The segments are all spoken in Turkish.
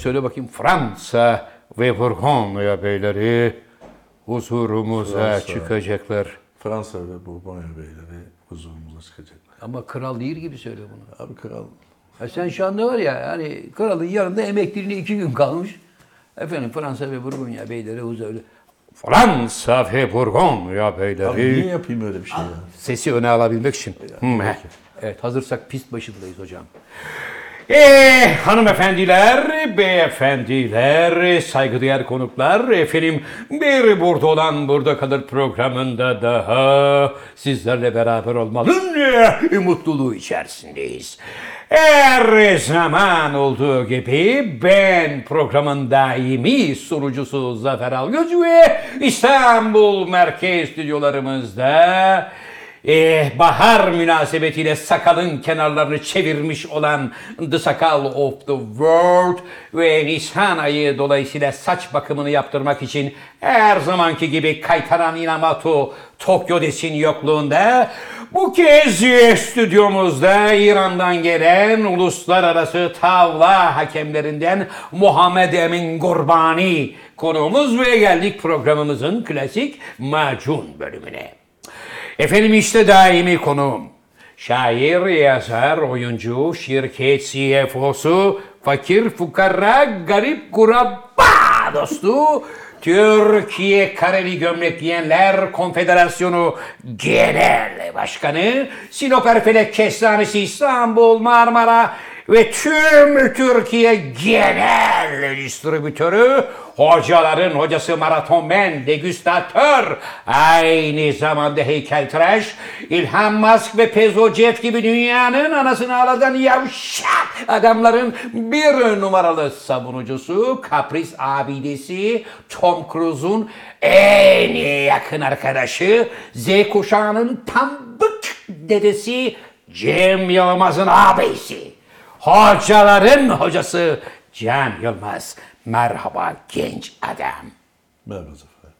söyle bakayım. Fransa ve Burgonya beyleri huzurumuza Fransa. çıkacaklar. Fransa ve Bourgogne beyleri huzurumuza çıkacaklar. Ama kral değil gibi söyle bunu. Abi kral Ya sen şu anda var ya yani kralın yanında emekliliğine iki gün kalmış. Efendim Fransa ve Burgonya beyleri huzurlu. Fransa ve Burgonya beyleri. Abi niye yapayım öyle bir şey ya? Sesi öne alabilmek için. Hmm, heh. Evet hazırsak pist başındayız hocam. Eee hanımefendiler, beyefendiler, saygıdeğer konuklar, efendim bir burada olan burada kalır programında daha sizlerle beraber olmanın mutluluğu içerisindeyiz. Her zaman olduğu gibi ben programın daimi sunucusu Zafer Algöz ve İstanbul Merkez Stüdyolarımızda eh, bahar münasebetiyle sakalın kenarlarını çevirmiş olan The Sakal of the World ve Nisan ayı dolayısıyla saç bakımını yaptırmak için her zamanki gibi Kaytaran Inamoto Tokyo Des'in yokluğunda bu kez stüdyomuzda İran'dan gelen uluslararası tavla hakemlerinden Muhammed Emin Gurbani konuğumuz ve geldik programımızın klasik macun bölümüne. Efendim işte daimi konuğum. Şair, yazar, oyuncu, şirket CFO'su, fakir, fukara, garip, kurabba dostu, Türkiye Kareli Gömlek Giyenler Konfederasyonu Genel Başkanı, Sinop Erfelek Kestanesi İstanbul, Marmara ve tüm Türkiye Genel Distribütörü, hocaların hocası maratonmen, degüstatör, aynı zamanda heykeltıraş, İlhan Musk ve Pezo Jeff gibi dünyanın anasını ağlatan yavşak adamların bir numaralı savunucusu, kapris abidesi, Tom Cruise'un en yakın arkadaşı, Z kuşağının tam bık dedesi, Cem Yılmaz'ın abisi. Hocaların hocası Can Yılmaz. Merhaba genç adam. Merhaba Zafer.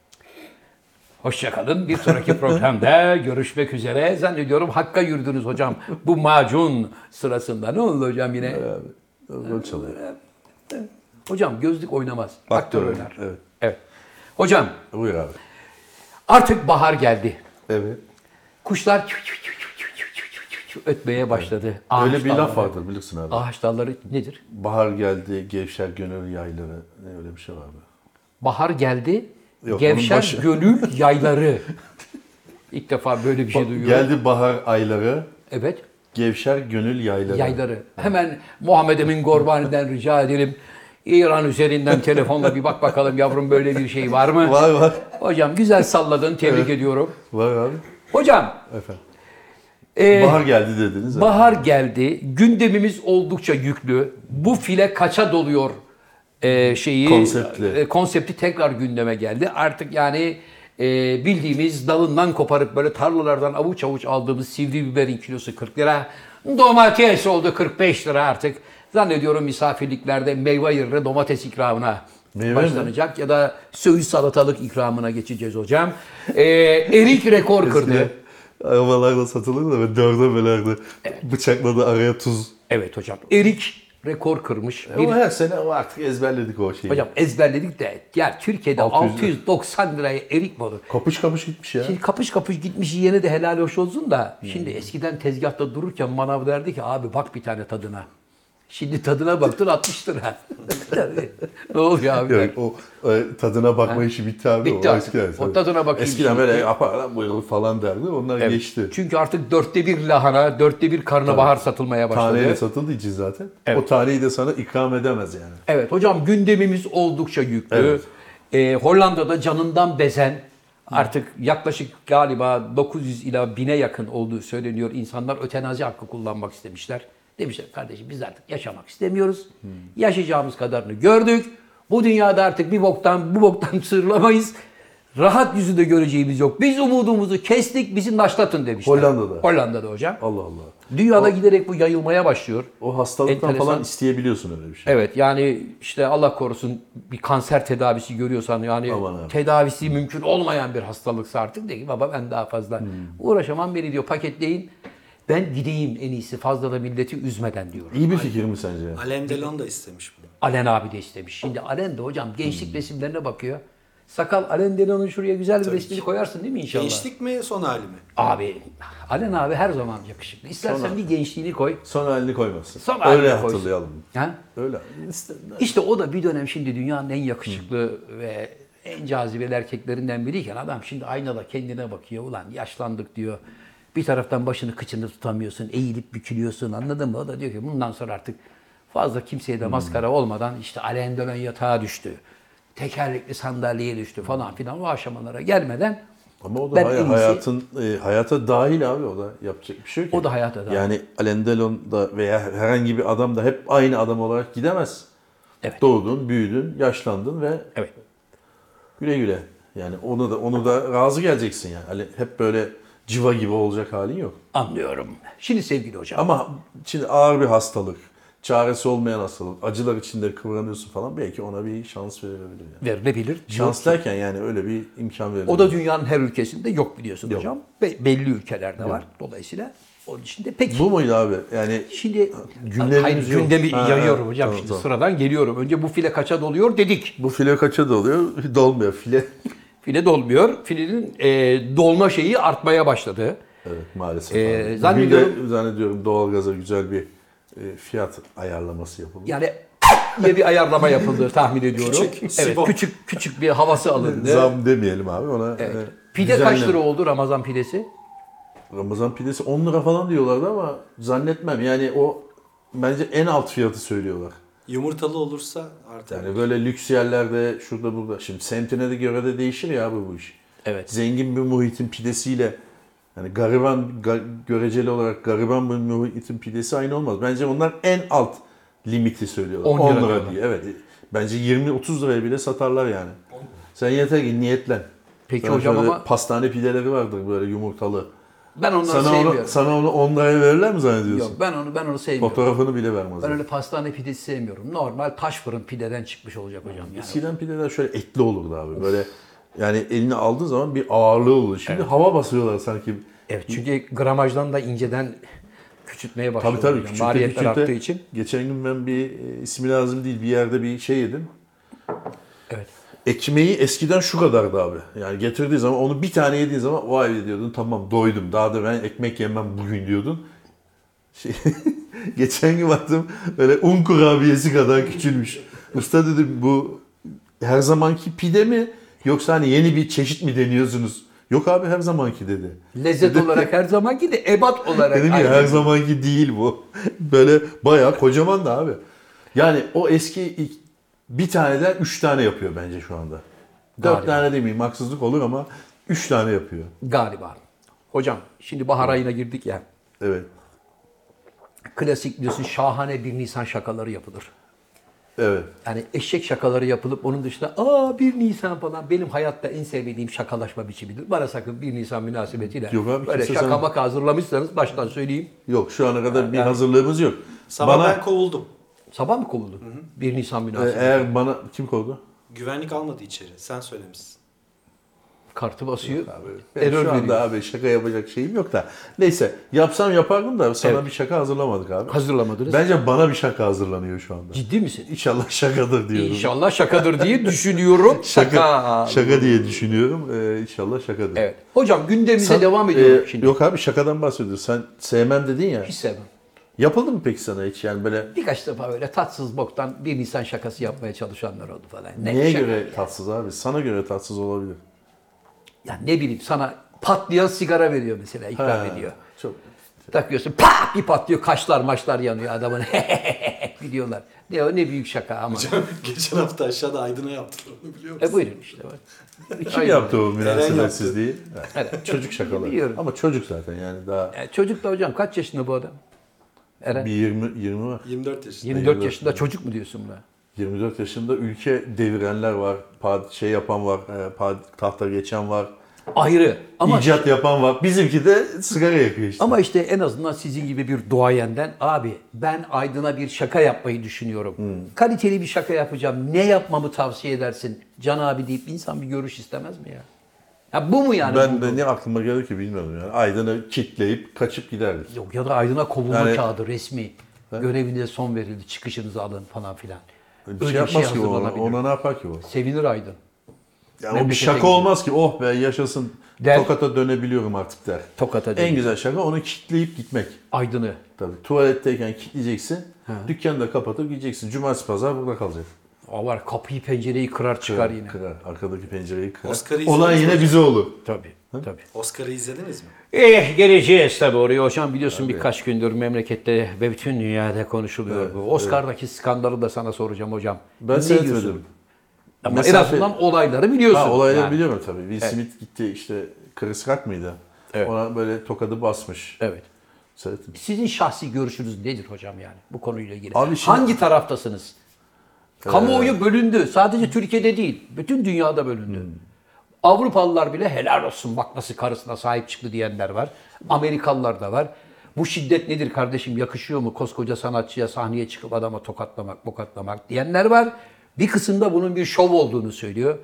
Hoşçakalın. Bir sonraki programda görüşmek üzere. Zannediyorum Hakk'a yürüdünüz hocam. Bu macun sırasında. Ne oldu hocam yine? Rol çalıyor. Hocam gözlük oynamaz. Aktör oynar, evet. evet. Hocam Buyur abi. artık bahar geldi. Evet. Kuşlar ötmeye başladı. Ağaç Öyle bir dalları- laf vardır bilirsin abi. Ağaç dalları nedir? Bahar geldi, gevşer gönül yayları. Ne öyle bir şey var abi. Bahar geldi, Yok, gevşer gönül yayları. İlk defa böyle bir şey duyuyorum. Geldi bahar ayları, Evet, gevşer gönül yayları. yayları. Hemen Muhammed Emin Gorbani'den rica edelim. İran üzerinden telefonla bir bak bakalım yavrum böyle bir şey var mı? Var var. Hocam güzel salladın, tebrik ediyorum. Var abi. Hocam, Efendim. E, Bahar geldi dediniz. abi. bahar geldi. Gündemimiz oldukça yüklü. Bu file kaça doluyor e, şeyi Konseptli. e, konsepti tekrar gündeme geldi. Artık yani e, bildiğimiz dalından koparıp böyle tarlalardan avuç avuç aldığımız sivri biberin kilosu 40 lira. Domates oldu 45 lira artık. Zannediyorum misafirliklerde meyve yerine domates ikramına Meyve mi? başlanacak ya da söğüş salatalık ikramına geçeceğiz hocam. E, erik rekor kırdı. Arabalarla satılır da ve dörde bölerdi. Bıçakladı araya tuz. Evet hocam. Erik rekor kırmış. Bir- Ama her sene o artık ezberledik o şeyi. Hocam ezberledik de ya Türkiye'de 600 690 liraya erik mi olur? Kapış kapış gitmiş ya. Şimdi kapış kapış gitmiş yine de helal hoş olsun da şimdi eskiden tezgahta dururken manav derdi ki abi bak bir tane tadına. Şimdi tadına baktın 60 lira. ne oluyor abi? Yok, o e, tadına bakma işi bitti abi. Bitti o artık. eskiden. O tabii. tadına bakayım Eskiden böyle yapar lan buyurun falan derdi. Onlar Evet. geçti. Çünkü artık dörtte bir lahana, dörtte bir karnabahar satılmaya başladı. Taneyle satıldığı için zaten. Evet. O taneyi de sana ikram edemez yani. Evet hocam gündemimiz oldukça yüklü. Evet. Ee, Hollanda'da canından bezen artık yaklaşık galiba 900 ila 1000'e yakın olduğu söyleniyor. İnsanlar ötenazi hakkı kullanmak istemişler. Demişler kardeşim biz artık yaşamak istemiyoruz. Yaşayacağımız kadarını gördük. Bu dünyada artık bir boktan bu boktan sırlamayız. Rahat yüzü de göreceğimiz yok. Biz umudumuzu kestik bizi naşlatın demişler. Hollanda'da. Hollanda'da hocam. Allah Allah. Dünyada giderek bu yayılmaya başlıyor. O hastalıktan Enteresan. falan isteyebiliyorsun öyle bir şey. Evet yani işte Allah korusun bir kanser tedavisi görüyorsan yani Aman abi. tedavisi mümkün olmayan bir hastalıksa artık de ki baba ben daha fazla uğraşamam beni diyor paketleyin. Ben gideyim en iyisi fazla da milleti üzmeden diyorum. İyi bir fikir mi sence? Alain Delon da istemiş bunu. Alen abi de istemiş. Şimdi Alen de hocam gençlik resimlerine bakıyor. Sakal Alen Delon'un şuraya güzel bir resmini koyarsın değil mi inşallah? Gençlik mi son hali mi? Abi Alen abi her zaman yakışıklı. İstersen Sonra- bir gençliğini koy. Son halini koymazsın. Son halini Öyle koysun. hatırlayalım. Ha? Öyle. İşte, İşte o da bir dönem şimdi dünyanın en yakışıklı ve en cazibeli erkeklerinden biriyken adam şimdi aynada kendine bakıyor. Ulan yaşlandık diyor. Bir taraftan başını kıçını tutamıyorsun, eğilip bükülüyorsun anladın mı? O da diyor ki bundan sonra artık fazla kimseye de maskara olmadan işte Alain Delon yatağa düştü. Tekerlekli sandalyeye düştü falan filan o aşamalara gelmeden Ama o da ben hay- iyisi- hayatın e, hayata dahil abi o da yapacak bir şey yok. O da hayata dahil. Yani Alain Delon da veya herhangi bir adam da hep aynı adam olarak gidemez. Evet. Doğdun, büyüdün, yaşlandın ve evet güle güle. Yani onu da onu da razı geleceksin yani. Hani hep böyle civa gibi olacak halin yok. anlıyorum. Şimdi sevgili hocam. Ama şimdi ağır bir hastalık, çaresi olmayan hastalık, acılar içinde kıvranıyorsun falan belki ona bir şans verilebilir. Yani. verilebilir. Şans derken yani öyle bir imkan verilebilir. O da dünyanın her ülkesinde yok biliyorsun Yok. hocam. Be- belli ülkelerde var. Dolayısıyla onun içinde peki. Bu muydu abi? Yani Şimdi Gündemimiz hayır, yok. gündemi Ha, yayıyorum ha, hocam. tamam, şimdi tamam. sıradan geliyorum. Önce bu file kaça doluyor dedik. bu file kaça doluyor? Dolmuyor file. File dolmuyor. Filenin e, dolma şeyi artmaya başladı. Evet maalesef. Ee, abi. Bugün zannediyorum- de zannediyorum doğalgaza güzel bir e, fiyat ayarlaması yapıldı. Yani diye bir ayarlama yapıldı tahmin ediyorum. Küçük, evet, küçük küçük bir havası alındı. Zam demeyelim abi ona. Evet. e, Pide kaç lira oldu Ramazan pidesi? Ramazan pidesi 10 lira falan diyorlardı ama zannetmem. Yani o bence en alt fiyatı söylüyorlar. Yumurtalı olursa artar. Yani böyle lüks yerlerde şurada burada. Şimdi semtine de göre de değişir ya abi bu iş. Evet. Zengin bir muhitin pidesiyle yani gariban ga- göreceli olarak gariban bir muhitin pidesi aynı olmaz. Bence onlar en alt limiti söylüyorlar. 10 10 lira lira, diye. Evet. Bence 20-30 liraya bile satarlar yani. Sen yeter ki niyetlen. Peki Sana hocam ama pastane pideleri vardır böyle yumurtalı. Ben onları Sana sevmiyorum. onu, sana onu 10 liraya verirler mi zannediyorsun? Yok ben onu ben onu sevmiyorum. Fotoğrafını bile vermezler. Ben öyle pastane pidesi sevmiyorum. Normal taş fırın pideden çıkmış olacak hocam. Yani. Eskiden pideler şöyle etli olurdu abi. Böyle yani eline aldığın zaman bir ağırlığı olur. Şimdi hava basıyorlar sanki. Evet çünkü gramajdan da inceden küçültmeye başladı. Tabii tabii hocam. küçükte Maliyetler küçükte. arttığı için. Geçen gün ben bir e, ismi lazım değil bir yerde bir şey yedim. Evet. Ekmeği eskiden şu kadardı abi. Yani getirdiği zaman onu bir tane yediğin zaman vay be diyordun tamam doydum. Daha da ben ekmek yemem bugün diyordun. Şey, geçen gün baktım böyle un kurabiyesi kadar küçülmüş. Usta dedim bu her zamanki pide mi yoksa hani yeni bir çeşit mi deniyorsunuz? Yok abi her zamanki dedi. Lezzet olarak her zamanki de ebat olarak. Dedim ya her zamanki değil bu. Böyle bayağı kocaman da abi. Yani o eski bir taneden üç tane yapıyor bence şu anda. Dört Galiba. tane demeyeyim haksızlık olur ama üç tane yapıyor. Galiba. Hocam şimdi bahar ayına girdik ya. Evet. Klasik biliyorsun şahane bir Nisan şakaları yapılır. Evet. Yani eşek şakaları yapılıp onun dışında aa bir Nisan falan benim hayatta en sevmediğim şakalaşma biçimidir. Bana sakın bir Nisan münasebetiyle Yok abi, böyle kimse şaka sana- maka hazırlamışsanız baştan söyleyeyim. Yok şu ana kadar bir hazırlığımız yok. Sabah bana ben kovuldum. Sabah mı kovuldu? Bir Nisan e, münasebeti. eğer bana kim kovdu? Güvenlik almadı içeri. Sen söylemişsin. Kartı basıyor. Ben error şu anda veriyor. abi şaka yapacak şeyim yok da. Neyse yapsam yapardım da sana Evet. bir şaka hazırlamadık abi. Hazırlamadınız. Bence bana bir şaka hazırlanıyor şu anda. Ciddi misin? İnşallah şakadır diyorum. İnşallah şakadır diye düşünüyorum. Şaka, şaka diye düşünüyorum. Ee, inşallah şakadır. Evet. Hocam gündemimize Sen- devam ediyorum e, şimdi. Yok abi şakadan bahsediyoruz. Sen sevmem dedin ya. Hiç sevmem. Yapıldı mı peki sana hiç yani böyle Birkaç defa böyle tatsız boktan bir Nisan şakası yapmaya çalışanlar oldu falan. Ne neye şaka göre ya? tatsız abi? Sana göre tatsız olabilir. Ya ne bileyim sana patlayan sigara veriyor mesela ikram Ha, ediyor. Çok Takıyorsun pat bir patlıyor kaşlar maçlar yanıyor adamın biliyorlar. Ne o ne büyük şaka ama. Geçen hafta aşağıda Aydın'a yaptılar onu biliyor musun? e buyurun işte bak. Kim yaptı o münasebetsizliği? Evet. Çocuk şakaları. Biliyorum. Ama çocuk zaten yani daha E, çocuk da hocam kaç yaşında bu adam? Eren. bir 20 20 var. 24 yaşında. 24 24 yaşında çocuk mu diyorsun buna? 24 yaşında ülke devirenler var. Pad, şey yapan var. e, Pad, tahta geçen var. Ayrı ama icat yapan var. Bizimki de sigara yakıyor işte. Ama işte en azından sizin gibi bir duayenden abi ben Aydın'a bir şaka yapmayı düşünüyorum. Kaliteli bir şaka yapacağım. Ne yapmamı tavsiye edersin? Can abi deyip insan bir görüş istemez mi ya? Ya bu mu yani? Ben de ne aklıma geldi ki bilmiyorum yani. Aydın'ı kitleyip kaçıp giderdik. Yok ya da Aydın'a kovulma Yani- kağıdı resmi. Görevine son verildi. Çıkışınızı alın falan filan. Bir şey yapmaz ki ona, hazırlanabilir. ona ne yapar ki o? Sevinir Aydın. Yani o bir Memlekete şaka gidiyor. olmaz ki oh be yaşasın Der. Tokat'a dönebiliyorum artık der. Tokat'a En güzel şaka onu kitleyip gitmek. Aydın'ı. Tabii tuvaletteyken kitleyeceksin. Dükkanı da kapatıp gideceksin. Cumartesi pazar burada kalacak. O var kapıyı pencereyi kırar çıkar yine. Kırar. Arkadaki pencereyi kırar. Oscar'ı Olan izlediniz yine mi? bize olur. Tabii. Tabii. Oscar'ı izlediniz mi? Eh geleceğiz tabii oraya. Hocam biliyorsun birkaç gündür memlekette ve bütün dünyada konuşuluyor bu. Oscar'daki skandalı da sana soracağım hocam. Ben Ne seyretmedim. diyorsun? Ama en Mesafe- azından olayları biliyorsun. Ha, olayları Yani. biliyorum tabii. Will Smith gitti işte Chris Rock mıydı? Evet. Ona böyle tokadı basmış. Evet. Seyrettim. Sizin şahsi görüşünüz nedir hocam yani bu konuyla ilgili? Abi şimdi- Hangi taraftasınız? Kamuoyu bölündü. Sadece Türkiye'de değil. Bütün dünyada bölündü. Avrupalılar bile helal olsun bak nasıl karısına sahip çıktı diyenler var. Amerikalılar da var. Bu şiddet nedir kardeşim yakışıyor mu koskoca sanatçıya sahneye çıkıp adama tokatlamak tokatlamak diyenler var. Bir kısımda bunun bir şov olduğunu söylüyor.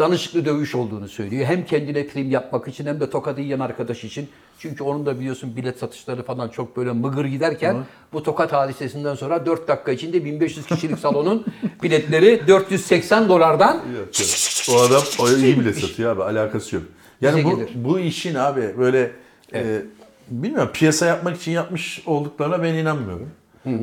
Danışıklı dövüş olduğunu söylüyor. Hem kendine prim yapmak için hem de tokadı yiyen arkadaş için. Çünkü onun da biliyorsun bilet satışları falan çok böyle mıgır giderken bu tokat hadisesinden sonra 4 dakika içinde 1500 kişilik salonun biletleri 480 dolardan Yok, yok. o adam o iyi bile satıyor abi alakası yok. Yani Bize bu, gelir. bu işin abi böyle e, bilmiyorum piyasa yapmak için yapmış olduklarına ben inanmıyorum.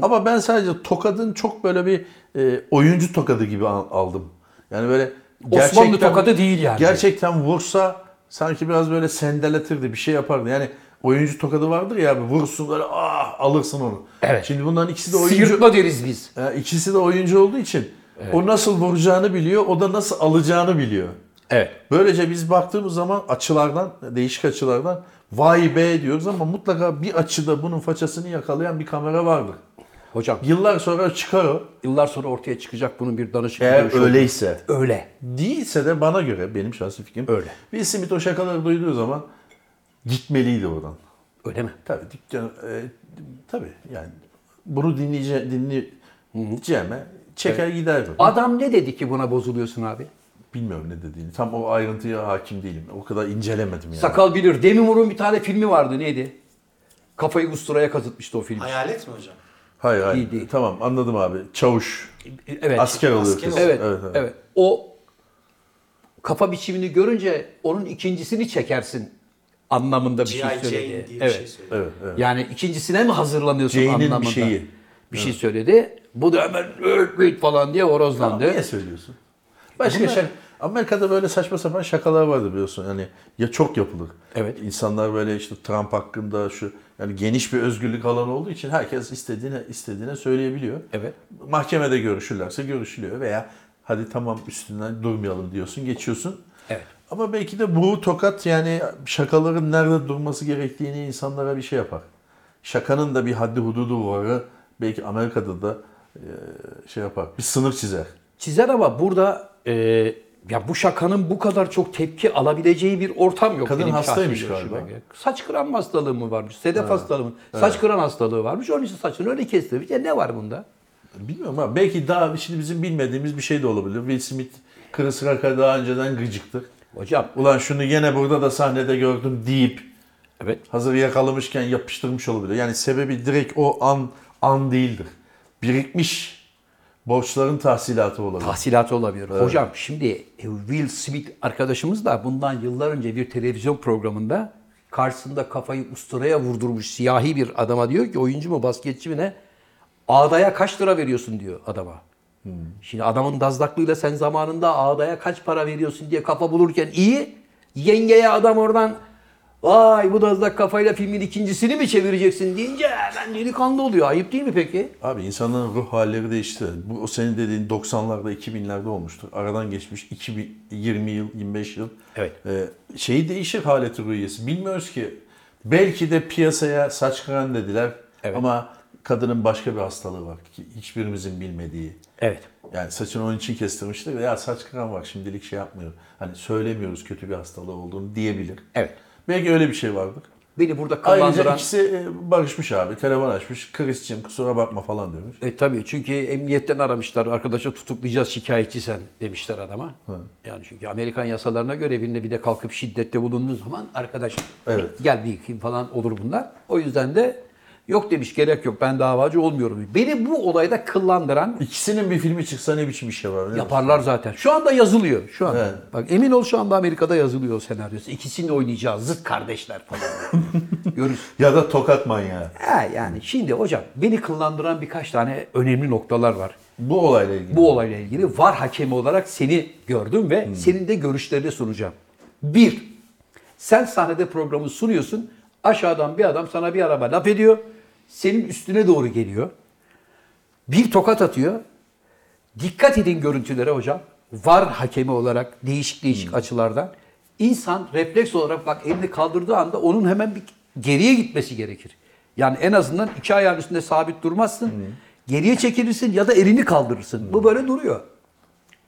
Ama ben sadece tokadın çok böyle bir e, oyuncu tokadı gibi al- aldım. Yani böyle Osmanlı tokadı değil yani. Gerçekten vursa sanki biraz böyle sendeletirdi bir şey yapardı. Yani oyuncu tokadı vardır ya abi vursun böyle ah alırsın onu. Evet. Şimdi bunların ikisi de oyuncu. sıyırtma deriz biz. İkisi de oyuncu olduğu için o nasıl vuracağını biliyor, o da nasıl alacağını biliyor. Evet. Böylece biz baktığımız zaman açılardan, değişik açılardan vay be diyoruz ama mutlaka bir açıda bunun façasını yakalayan bir kamera vardır. Hocam Yıllar sonra çıkar o. yıllar sonra ortaya çıkacak bunun bir danışıklı Eğer dövüş olduğu. öyleyse. Öyle. Değilse de bana göre, benim şahsi fikrim. Öyle. Will Smith o şakaları duyduğu zaman gitmeliydi oradan. Öyle mi? Tabii dükkan, e, tabii yani bunu dinleyece, dinleyeceğime çeker giderdim. Adam ne dedi ki buna bozuluyorsun abi? Bilmiyorum ne dediğini. Tam o ayrıntıya hakim değilim. O kadar incelemedim yani. Sakal bilir. Demi Moore'un bir tane filmi vardı neydi? Kafayı usturaya kazıtmıştı o film. Hayalet mi hocam? Hayır hayır. Değil. Tamam anladım abi. Çavuş. Evet. Asker oluyor asker oluyor. Evet, evet, evet. O kafa biçimini görünce onun ikincisini çekersin anlamında bir şey G.I. söyledi. Jane diye bir evet. şey söylüyor. Evet, evet. Yani ikincisine mi hazırlanıyorsun Jane'in bir anlamında? şeyi. Bir şey söyledi. Bu da hemen "Öt, öt" falan diye horozlandı. Niye söylüyorsun? Başka Bunlar- şey. Amerika'da böyle saçma sapan şakalar vardı biliyorsun. Yani ya çok yapılır. Evet. İnsanlar böyle işte Trump hakkında şu yani geniş bir özgürlük alanı olduğu için herkes istediğine istediğine söyleyebiliyor. Evet. Mahkemede görüşürlerse görüşülüyor veya hadi tamam üstünden durmayalım diyorsun, geçiyorsun. Evet. Ama belki de bu tokat yani şakaların nerede durması gerektiğini insanlara bir şey yapar. Şakanın da bir haddi hududu varı belki Amerika'da da e, şey yapar. Bir sınır çizer. Çizer ama burada e, ya bu şakanın bu kadar çok tepki alabileceği bir ortam yok. Kadın benim hastaymış galiba. göre. Saç kıran hastalığı mı varmış? Sedef hastalığı mı? Saç kıran hastalığı varmış. Onun için saçını öyle kestirmiş. Ya ne var bunda? Bilmiyorum ama belki daha şimdi bizim bilmediğimiz bir şey de olabilir. Will Smith Rock'a daha önceden gıcıktır. Hocam. Ulan şunu yine burada da sahnede gördüm deyip Evet. hazır yakalamışken yapıştırmış olabilir. Yani sebebi direkt o an an değildir. Birikmiş borçların tahsilatı olabilir. Tahsilatı olabilir. Hocam şimdi e, Will Smith arkadaşımız da bundan yıllar önce bir televizyon programında karşısında kafayı usturaya vurdurmuş siyahi bir adama diyor ki oyuncu mu basketçi mi ne? Ağdaya kaç lira veriyorsun diyor adama. Şimdi adamın dazlaklığıyla sen zamanında ağdaya kaç para veriyorsun diye kafa bulurken iyi. Yengeye adam oradan vay bu dazlak kafayla filmin ikincisini mi çevireceksin deyince ben delikanlı oluyor. Ayıp değil mi peki? Abi insanların ruh halleri değişti. Bu o senin dediğin 90'larda 2000'lerde olmuştur. Aradan geçmiş 2000, 20 yıl 25 yıl. Evet. Ee, şeyi değişir haleti ruhiyesi. Bilmiyoruz ki. Belki de piyasaya saç kıran dediler. Evet. Ama kadının başka bir hastalığı var ki hiçbirimizin bilmediği. Evet. Yani saçını onun için kestirmişler. Ya saç kıran var şimdilik şey yapmıyor. Hani söylemiyoruz kötü bir hastalığı olduğunu diyebilir. Evet. Belki öyle bir şey vardır. Beni burada Ayrıca kıllandıran... ikisi e, barışmış abi. Telefon açmış. Chris'cim kusura bakma falan demiş. E tabii çünkü emniyetten aramışlar. Arkadaşa tutuklayacağız şikayetçi sen demişler adama. Yani çünkü Amerikan yasalarına göre birine bir de kalkıp şiddette bulunduğu zaman arkadaş Evet. gel bir falan olur bunlar. O yüzden de yok demiş gerek yok ben davacı olmuyorum. Beni bu olayda kıllandıran İkisinin bir filmi çıksa ne biçim iş yapar? biliyor musun? yaparlar zaten. Şu anda yazılıyor. Şu anda. Evet. Bak emin ol şu anda Amerika'da yazılıyor o senaryosu. İkisini oynayacağız. Zıt kardeşler falan. Görürsün. Ya da tokat manyağı. Ha, yani şimdi hocam beni kıllandıran birkaç tane önemli noktalar var. Bu olayla ilgili. Bu olayla ilgili var hakemi olarak seni gördüm ve senin de görüşlerini sunacağım. Bir, sen sahnede programı sunuyorsun. Aşağıdan bir adam sana bir araba laf ediyor. Senin üstüne doğru geliyor. Bir tokat atıyor. Dikkat edin görüntülere hocam. Var hakemi olarak değişik değişik açılardan. İnsan refleks olarak bak elini kaldırdığı anda onun hemen bir geriye gitmesi gerekir. Yani en azından iki ayağın üstünde sabit durmazsın. Geriye çekilirsin ya da elini kaldırırsın. Bu böyle duruyor.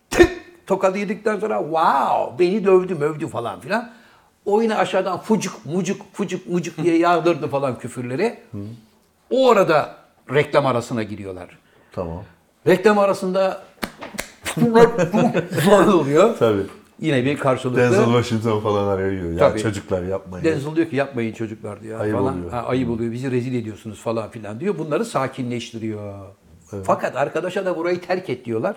Tık tokadı yedikten sonra wow beni dövdü mövdü falan filan. O yine aşağıdan fucuk mucuk fucuk mucuk diye yağdırdı falan küfürleri. O arada reklam arasına giriyorlar. Tamam. Reklam arasında falan oluyor. Tabii. Yine bir karşılıklı. Denzel Washington falan arıyor. Ya Tabii. çocuklar yapmayın. Denzel diyor ki yapmayın çocuklar diyor. Ayıp falan. oluyor. Ha, ayıp oluyor. Bizi rezil ediyorsunuz falan filan diyor. Bunları sakinleştiriyor. Fakat arkadaşa da burayı terk et diyorlar.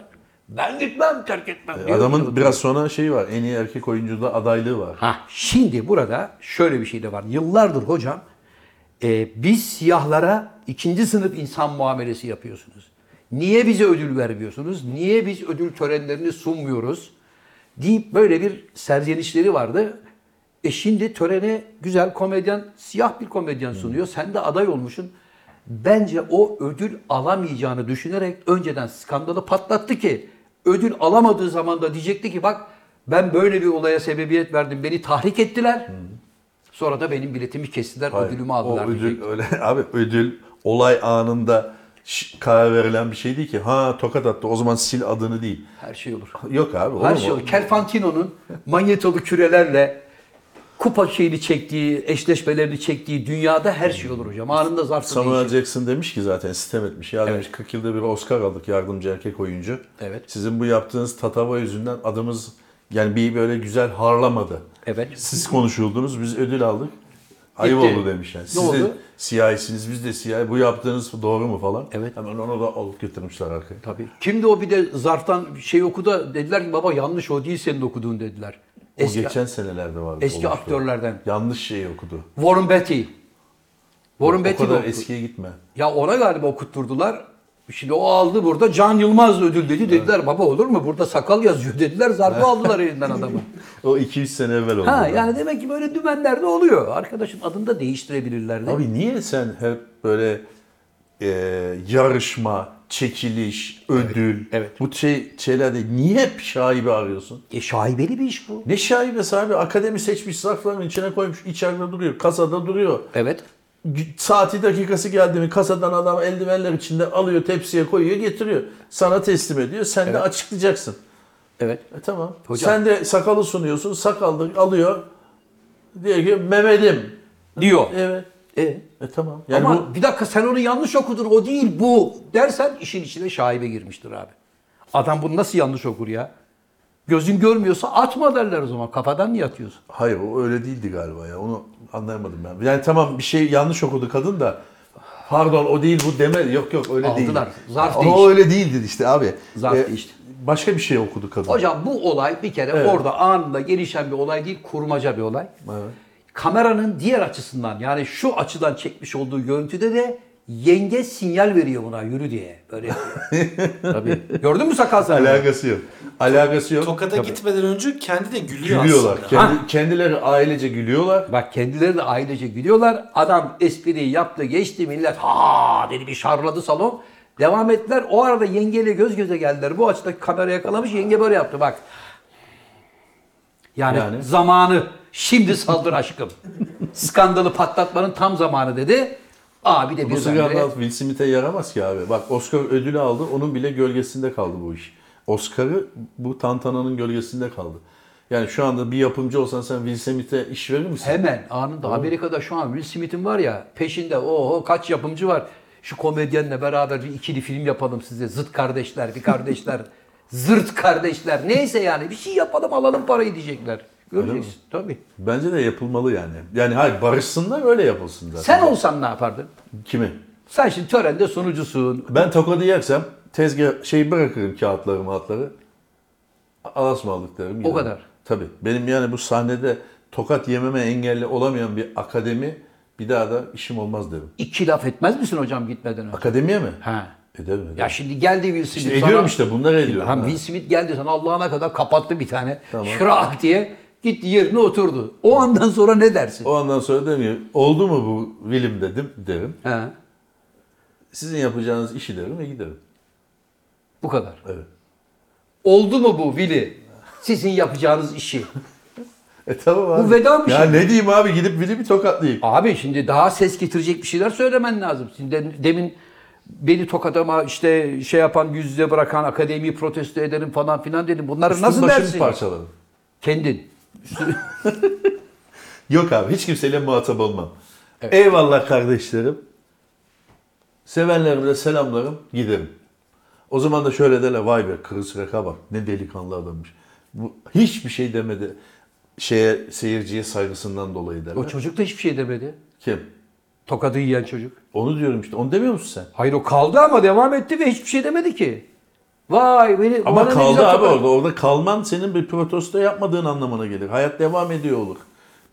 Ben gitmem terk etmem diyor. Adamın biraz sonra şeyi var. En iyi erkek oyuncuda adaylığı var. Ha, şimdi burada şöyle bir şey de var. Yıllardır hocam e, biz siyahlara ikinci sınıf insan muamelesi yapıyorsunuz. Niye bize ödül vermiyorsunuz? Niye biz ödül törenlerini sunmuyoruz? Deyip böyle bir serzenişleri vardı. E şimdi törene güzel komedyen, siyah bir komedyen sunuyor. Sen de aday olmuşsun. Bence o ödül alamayacağını düşünerek önceden skandalı patlattı ki ödül alamadığı zaman da diyecekti ki bak ben böyle bir olaya sebebiyet verdim. Beni tahrik ettiler. Sonra da benim biletimi kestiler, Hayır, ödülümü aldılar. O ödül diyecek. öyle abi ödül olay anında karar verilen bir şey değil ki. Ha tokat attı o zaman sil adını değil. Her şey olur. Yok abi olur Her mu? şey olur. Kelfantino'nun manyetolu kürelerle kupa şeyini çektiği, eşleşmelerini çektiği dünyada her şey olur hocam. Anında zarfı Samuel değişir. Jackson demiş ki zaten sistem etmiş. Ya demiş 40 yılda bir Oscar aldık yardımcı erkek oyuncu. Evet. Sizin bu yaptığınız tatava yüzünden adımız yani bir böyle güzel harlamadı. Evet. Siz konuşuldunuz biz ödül aldık. Ayıp Gitti. oldu demiş yani. Ne Siz de oldu? siyahisiniz biz de siyahi. Bu yaptığınız doğru mu falan. Evet. Hemen onu da alıp getirmişler arkaya. Tabii. Kimdi o bir de zarftan şey okudu dediler ki baba yanlış o değil senin okuduğun dediler. O Eski, geçen senelerde vardı. eski olmuştu. aktörlerden. Yanlış şeyi okudu. Warren Beatty. Warren o Beatty de kadar okudu. eskiye gitme. Ya ona galiba okutturdular. Şimdi o aldı burada Can Yılmaz ödül dedi. Dediler baba olur mu? Burada sakal yazıyor dediler. Zarfı aldılar elinden adamı. O 200 sene evvel oldu. Ha yani demek ki böyle dümenler de oluyor. Arkadaşın adını da değiştirebilirler. de. Abi niye sen hep böyle e, yarışma, çekiliş, ödül, evet. bu şey, şeylerde niye hep şaibe arıyorsun? E şaibeli bir iş bu. Ne şaibesi abi? Akademi seçmiş zarfların içine koymuş, içeride duruyor, kasada duruyor. Evet. Saati dakikası geldi mi kasadan adam eldivenler içinde alıyor, tepsiye koyuyor, getiriyor. Sana teslim ediyor, sen de açıklayacaksın. Evet. E tamam. Hocam. Sen de sakalı sunuyorsun, sakallı alıyor. Diyor ki Mehmet'im. Diyor. Evet. E. E tamam. Yani Ama bu bir dakika sen onu yanlış okudun o değil bu dersen işin içine şaibe girmiştir abi. Adam bunu nasıl yanlış okur ya? Gözün görmüyorsa atma derler o zaman. Kafadan niye atıyorsun? Hayır o öyle değildi galiba ya. Onu anlayamadım ben. Yani tamam bir şey yanlış okudu kadın da pardon o değil bu deme. Yok yok öyle değil. Aldılar. Zarf o öyle değildi işte abi. Zarf değişti. Başka bir şey okudu kadın. Hocam bu olay bir kere Evet. orada anında gelişen bir olay değil, kurmaca bir olay. Evet. Kameranın diğer açısından yani şu açıdan çekmiş olduğu görüntüde de yenge sinyal veriyor buna yürü diye. Böyle yapıyor. Tabii. Gördün mü sakal sen? Alakası yok. Alakası yok. Tokata gitmeden önce kendi de gülüyor Gülüyorlar. aslında. Kendi, kendileri ailece gülüyorlar. Bak kendileri de ailece gülüyorlar. Adam espriyi yaptı geçti millet ha dedi bir şarladı salon. Devam ettiler. O arada yengeyle göz göze geldiler. Bu açıda kamera yakalamış yenge böyle yaptı bak. Yani, Yani? zamanı şimdi saldır aşkım. Skandalı patlatmanın tam zamanı dedi. Abi de Bu bir skandal Will Smith'e yaramaz ki abi. Bak Oscar ödülü aldı. Onun bile gölgesinde kaldı bu iş. Oscar'ı bu tantananın gölgesinde kaldı. Yani şu anda bir yapımcı olsan sen Will Smith'e iş verir misin? Hemen anında Amerika'da şu an Will Smith'in var ya peşinde oho kaç yapımcı var. Şu komedyenle beraber bir ikili film yapalım size. Zıt kardeşler, bir kardeşler, zırt kardeşler. Neyse yani bir şey yapalım alalım parayı diyecekler. Göreceksin tabii. Bence de yapılmalı yani. Yani hayır barışsınlar öyle yapılsın zaten. Sen olsan ne yapardın? Kimi? Sen şimdi törende sunucusun. Ben tokadı yersem tezgah şeyi bırakırım kağıtları matları. Alasmalık derim. giderim. kadar. Tabii. Benim yani bu sahnede tokat yememe engelli olamayan bir akademi bir daha da işim olmaz derim. İki laf etmez misin hocam gitmeden önce? Akademiye mi? Ha. Ederim ederim. Ya şimdi geldi Will Smith İşte ediyorum işte bunları ediyorum. Ha. Will Smith geldi sana Allah'ına kadar kapattı bir tane. Tamam. Şırak diye gitti yerine oturdu. O andan sonra ne dersin? O andan sonra demiyor. Oldu mu bu Will'im dedim derim. Ha, Sizin yapacağınız işi derim ve giderim. bu kadar. Evet. Oldu mu bu Willy? Sizin yapacağınız işi. E tamam abi. Bu veda bir ya şey. ne diyeyim abi gidip Will'i bir tokatlayayım. Abi şimdi daha ses getirecek bir şeyler söylemen lazım. Şimdi de- demin beni tokadama işte şey yapan yüz yüze bırakan akademiyi protesto ederim falan filan dedim. Bunları Üstüm nasıl dersin? parçaladım. Kendin. Yok abi hiç kimseyle muhatap olmam. Eyvallah kardeşlerim. Sevenlerime de selamlarım giderim. O zaman da şöyle derler vay be Kırısırak'a bak ne delikanlı adammış. Bu hiçbir şey demedi. Şeye seyirciye saygısından dolayı derler. O çocuk da hiçbir şey demedi. Kim? Tokadı yiyen çocuk. Onu diyorum işte. Onu demiyor musun sen? Hayır o kaldı ama devam etti ve hiçbir şey demedi ki. Vay beni Ama bana ne kaldı güzel abi tokat- orada. Orada kalman senin bir protesto yapmadığın anlamına gelir. Hayat devam ediyor olur.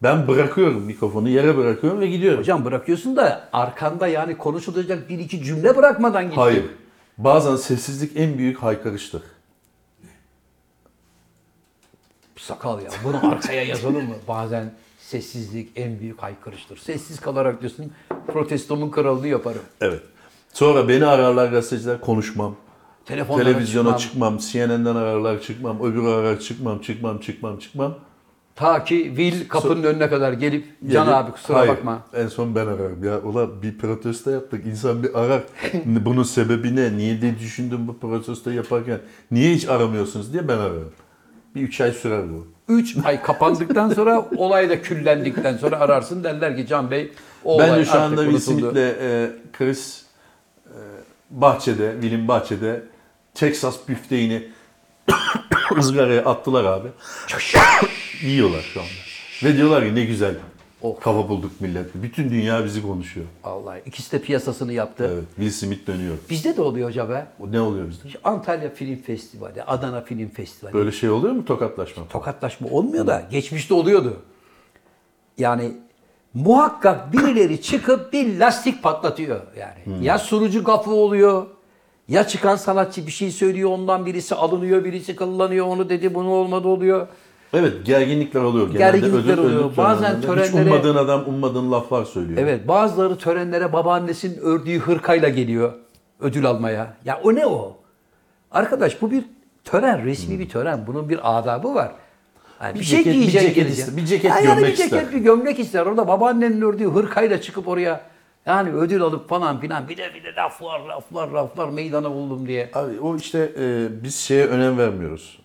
Ben bırakıyorum mikrofonu yere bırakıyorum ve gidiyorum. Hocam bırakıyorsun da arkanda yani konuşulacak bir iki cümle bırakmadan gittin. Hayır. Bazen sessizlik en büyük haykırıştır. Sakal ya bunu arkaya yazalım mı? Bazen sessizlik en büyük haykırıştır. Sessiz kalarak diyorsun protestomun kralını yaparım. Evet. Sonra beni ararlar gazeteciler konuşmam. Telefonlara Televizyona çıkmam. çıkmam. CNN'den ararlar çıkmam. Öbürü arar çıkmam çıkmam çıkmam çıkmam. Ta ki Will kapının önüne kadar gelip Can Gelip- abi kusura Hayır, bakma. En son ben ararım. Ya ulan bir protesto yaptık. İnsan bir arar. Bunun sebebi ne? Niye diye düşündüm bu protesto yaparken. Niye hiç aramıyorsunuz diye ben ararım. Bir üç ay sürer bu. 3 ay kapandıktan sonra olay da küllendikten sonra ararsın derler ki Can Bey o Ben de şu anda Will. Smith'le e, Chris e, bahçede, Will'in bahçede Texas büfteğini ızgaraya attılar abi. Yiyorlar şu anda. Ve diyorlar ki ne güzel Of. kafa bulduk millet. Bütün dünya bizi konuşuyor. Allah ikisi de piyasasını yaptı. Evet, Will Smith dönüyor. Bizde de oluyor hocam be. Ne oluyor bizde? Antalya Film Festivali, Adana Film Festivali. Böyle şey oluyor mu tokatlaşma? Tokatlaşma olmuyor da geçmişte oluyordu. Yani muhakkak birileri çıkıp bir lastik patlatıyor yani. Ya sunucu gafı oluyor. Ya çıkan sanatçı bir şey söylüyor ondan birisi alınıyor, birisi kıllanıyor, onu dedi bunu olmadı oluyor. Evet, gerginlikler oluyor. Genelde Gerginlikler oluyor. Bazen törenlerinde. Hiç törenlere- ummadığın adam ummadığın laflar söylüyor. Evet bazıları törenlere babaannesinin ördüğü hırkayla geliyor ödül almaya. Ya o ne o? Arkadaş bu bir tören, resmi bir tören. Bunun bir adabı var. Yani bir, Bir şey ceket- bir giyecek ceket gelecek. ister, bir ceket yani gömlek bir ceket, ister. bir gömlek ister. Orada babaannenin ördüğü hırkayla çıkıp oraya yani ödül alıp falan filan bir de bir de laflar laflar laflar meydana buldum diye. Abi o işte e, biz şeye önem vermiyoruz.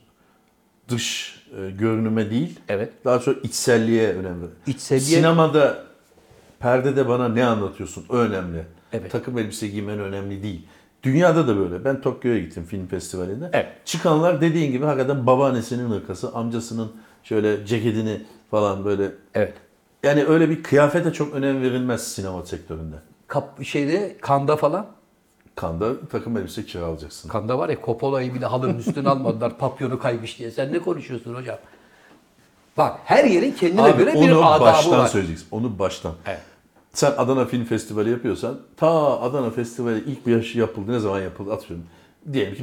Dış e, görünüme değil. Evet. Daha çok içselliğe önem veriyoruz. İçselliğe- Sinemada perdede bana ne anlatıyorsun? O önemli. Evet. Takım elbise giymen önemli değil. Dünyada da böyle. Ben Tokyo'ya gittim film festivalinde. Evet. Çıkanlar dediğin gibi hakikaten babaannesinin hırkası, amcasının şöyle ceketini falan böyle. Evet. Yani öyle bir kıyafete çok önem verilmez sinema sektöründe. Kap, şeyde kanda falan. Kanda takım elbise kiralayacaksın. Kanda var ya Coppola'yı bile halının üstüne almadılar papyonu kaymış diye. Sen ne konuşuyorsun hocam? Bak her yerin kendine Abi göre bir onu adabı baştan var. söyleyeceksin. Onu baştan. Evet. Sen Adana Film Festivali yapıyorsan ta Adana Festivali ilk bir yaşı yapıldı. Ne zaman yapıldı atıyorum. Diyelim ki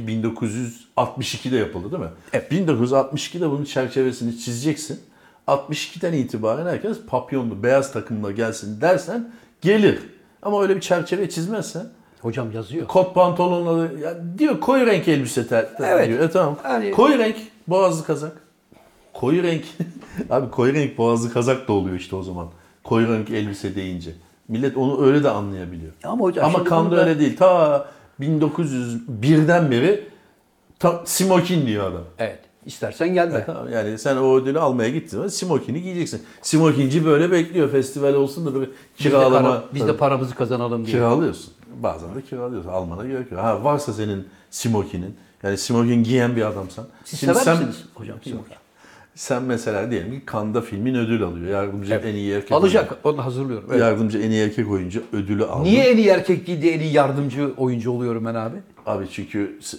1962'de yapıldı değil mi? Evet. 1962'de bunun çerçevesini çizeceksin. 62'den itibaren herkes papyonlu, beyaz takımla gelsin dersen gelir. Ama öyle bir çerçeve çizmezsen Hocam yazıyor. kot pantolonları ya diyor koyu renk elbise ter, ter- Evet. diyor. E tamam. Yani- Koyu renk boğazlı kazak. Koyu renk. Abi koyu renk boğazlı kazak da oluyor işte o zaman. Koyu renk elbise deyince. Millet onu öyle de anlayabiliyor. Ama hocam Ama Kanda burada- öyle değil. Ta 1901'den beri ta, smokin diyor adam. Evet. İstersen gelme. Tamam, Yani sen o ödülü almaya gittiğin zaman smokini giyeceksin. Smokinci böyle bekliyor festival olsun da böyle Biz de, kiralama. para- biz de paramızı kazanalım diye. kiralıyorsun. Bazen de kiralıyorsun. Almana gerek yok. Ha varsa senin smokinin yani smokin giyen bir adamsan. Siz Şimdi sever sen, misiniz hocam smoking? Sen mesela diyelim ki Kanda filmin ödül alıyor. Yardımcı en iyi erkek Alacak. Onu hazırlıyorum. oyuncu. Evet. Yardımcı en iyi erkek oyuncu ödülü aldı. Niye en iyi erkek değil de en iyi yardımcı oyuncu oluyorum ben abi? Abi çünkü s-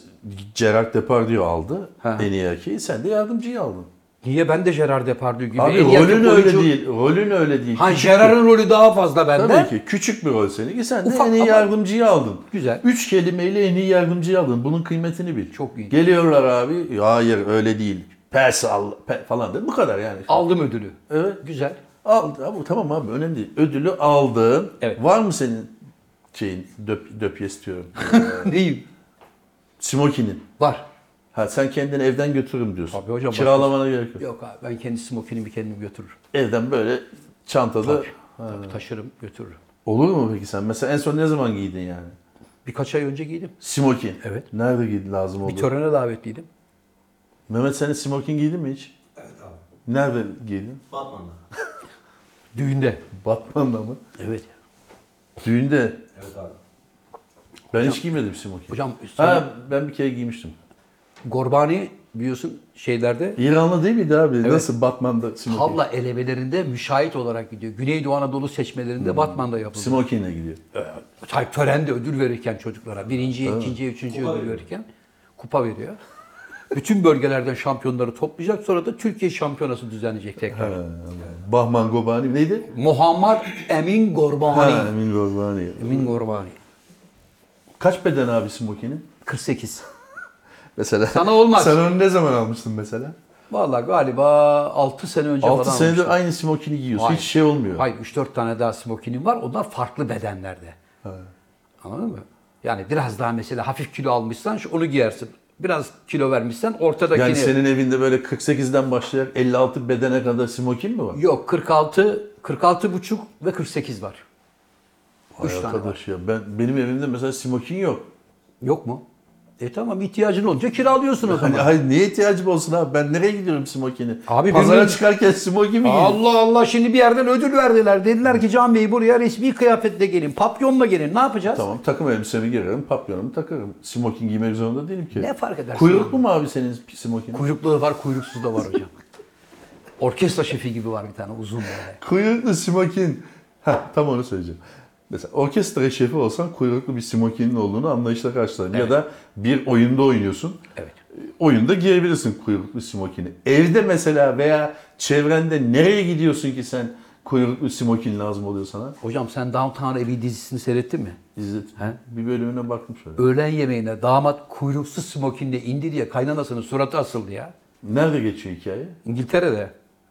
Gerard Depardieu aldı Ha. en iyi erkeği. Sen de yardımcıyı aldın. Niye ben de Gerard Depardieu gibi Abi en iyi erkek rolün öyle oyuncu- değil. Rolün öyle değil. Ha Küçük Gerard'ın rolü daha fazla. Tabii ki. Küçük bir rol seninki. Sen de Ufak en iyi ama- yardımcıyı aldın. Güzel. Üç kelimeyle en iyi yardımcıyı aldın. Bunun kıymetini bil. Çok iyi. Geliyorlar abi. Hayır öyle değil. Pes al pe- falan dedi. Bu kadar yani. Aldım ödülü. Evet. Güzel. Aldı. Abi, tamam abi önemli değil. Ödülü aldın. Evet. Var mı senin şeyin döp, döpyes diyorum. Neyim? Smokinin. Var. Ha sen kendini evden götürürüm diyorsun. Tabii hocam, Kiralamana gerek yok. Yok abi ben kendi smokinimi kendim götürürüm. Evden böyle çantada. Tabii, taşırım götürürüm. Olur mu peki sen? Mesela en son ne zaman giydin yani? Birkaç ay önce giydim. Smokin. Evet. Nerede giydin lazım oldu? Bir törene davetliydim. Mehmet senin smokin giydin mi hiç? Evet abi. Nerede giydin? Batman'da. Düğünde. Batman'da mı? Evet. Düğünde. Evet abi. Ben hiç giymedim smokin. Hocam üstüne Ha ben bir kere giymiştim. Gorbani biliyorsun şeylerde İranlı değil miydi abi? Nasıl Batman'da smokin? tavla elemelerinde müşahit olarak gidiyor. Güneydoğu Anadolu seçmelerinde Batman'da yapıldı. Smokin'le gidiyor. Tabii törende ödül verirken çocuklara birinciye, ikinciye, üçüncüye ödül verirken kupa veriyor. Bütün bölgelerden şampiyonları toplayacak sonra da Türkiye şampiyonası düzenleyecek tekrar. Ha, Bahman Gobani neydi? Muhammed Emin Gorbani. Ha, Emin Gobani. Emin Gorbani. Kaç beden abi smokinin? 48. Mesela. Sana olmaz. Sen onu ne zaman almıştın mesela? Vallahi galiba 6 sene önce 6 falan senedir almıştım. aynı smokini giyiyorsun. Hayır. Hiç şey olmuyor. Hayır 3-4 tane daha smokinim var. Onlar farklı bedenlerde. Anladın mı? Yani biraz daha mesela hafif kilo almışsan onu giyersin. Biraz kilo vermişsen ortadakini... Yani senin evinde böyle 48'den başlayarak 56 bedene kadar smokin mi var? Yok 46, 46 buçuk ve 48 var. Vay Üç tane arkadaş ya. Ben, benim evimde mesela smokin yok. Yok mu? E tamam ihtiyacın olunca kiralıyorsun o zaman. Hayır niye ihtiyacım olsun abi? Ben nereye gidiyorum smokini? Abi Pazara benim- çıkarken smokin mi giyiyorum? Allah Allah şimdi bir yerden ödül verdiler. Dediler ki Can Bey buraya resmi kıyafetle gelin. Papyonla gelin. Ne yapacağız? Tamam takım elbisemi girerim, papyonumu takarım. Smokin giymek zorunda değilim ki. Ne fark edersin? Kuyruklu mu abi senin smokin? Kuyruklu da var, kuyruksuz da var hocam. Orkestra şefi gibi var bir tane uzun böyle. Kuyruklu smokin. Ha tam onu söyleyeceğim. Mesela orkestra şefi olsan kuyruklu bir smokinin olduğunu anlayışla karşılarım. Ya da bir oyunda oynuyorsun. Evet. Oyunda giyebilirsin kuyruklu smokini. Evde mesela veya çevrende nereye gidiyorsun ki sen kuyruklu smokin lazım oluyor sana? Hocam sen Downton Abbey dizisini seyrettin mi? İzzet. He? Bir bölümüne baktım şöyle. Öğlen yemeğine damat kuyruksuz smokinle indi diye kaynanasının suratı asıldı ya. Nerede geçiyor hikaye? İngiltere'de.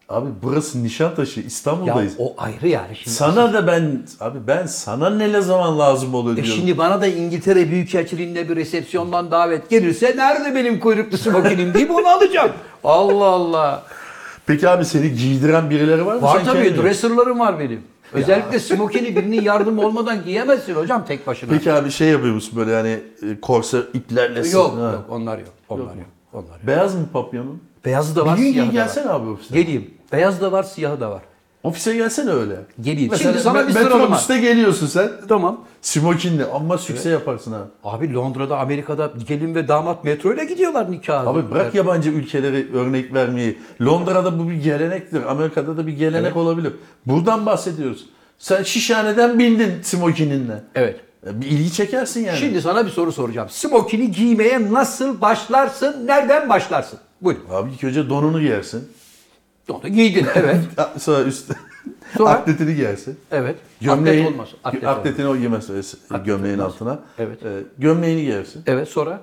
Abi burası Nişantaşı, Ya İstanbul'dayız. o ayrı yani. Şimdi Sana da ben, abi ben sana ne zaman lazım oluyor E diyorum. şimdi bana da İngiltere Büyükelçiliğinde bir resepsiyondan davet gelirse nerede benim kuyruklu smokinim deyip onu alacağım. Allah Allah. Peki abi seni giydiren birileri var mı? Var Sen tabii dresserlarım var benim. Özellikle smokini birinin yardımı olmadan giyemezsin hocam tek başına. Peki abi şey yapıyor musun böyle yani e, korse iplerle yok ha. yok onlar yok. Onlar yok. Onlar yok. Beyaz mı papyonun? Beyazı da var, Bir gün siyahı da var. gelsene abi ofise. Geleyim. Beyaz da var, siyahı da var. Ofise gelsene öyle. Geleyim. Mesela Şimdi sana me- bir sıralama. Metrobüste geliyorsun sen. Tamam. Smokinle ama sükse yaparsın ha. Abi Londra'da, Amerika'da gelin ve damat metroyla gidiyorlar nikaha. Abi bırak yabancı ülkeleri örnek vermeyi. Londra'da bu bir gelenektir. Amerika'da da bir gelenek Evet. olabilir. Buradan bahsediyoruz. Sen şişhaneden bindin smokininle. Evet. E, Bir ilgi çekersin yani. Şimdi sana bir soru soracağım. Smokini giymeye nasıl başlarsın? Nereden başlarsın? Buyur. Abi ilk önce donunu giyersin. Onu giydin evet. Sonra üstte Sonra? atletini giyersin. Evet. Gömleği, Atlet olmaz. Atlet atletini olmaz. o giymez e, gömleğin olmaz. altına. Evet. E, gömleğini giyersin. Evet sonra?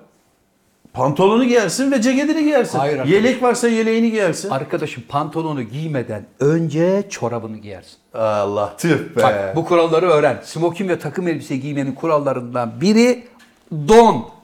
Pantolonu giyersin ve ceketini giyersin. Hayır arkadaş. Yelek varsa yeleğini giyersin. Arkadaşım pantolonu giymeden önce çorabını giyersin. Allah tüh be. Bak bu kuralları öğren. Smokin ve takım elbise giymenin kurallarından biri don.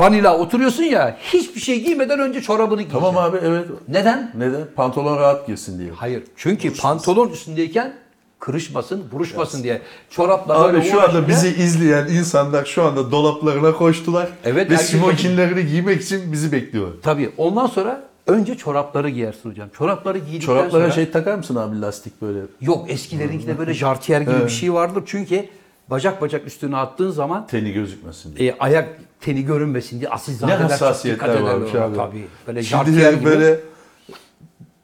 Vanila oturuyorsun ya hiçbir şey giymeden önce çorabını giyeceksin. Tamam abi evet. Neden? Neden? Pantolon rahat girsin diye. Hayır. Çünkü pantolon üstündeyken kırışmasın, buruşmasın diye. Çorapla Abi böyle şu anda bizi izleyen insanlar şu anda dolaplarına koştular. Evet, ve smokinlerini giymek için bizi bekliyorlar. Tabii ondan sonra önce çorapları giyersin hocam. Çorapları giydikten Çoraplara sonra... şey takar mısın abi lastik böyle? Yok eskilerinkinde böyle jartiyer gibi bir şey vardır. Çünkü bacak bacak üstüne attığın zaman Teni gözükmesin diye. e, ayak teni görünmesin diye asil Ne hassasiyetler dikkat ederler varmış abi. Tabii. Böyle Şimdi jartiyer gibi. böyle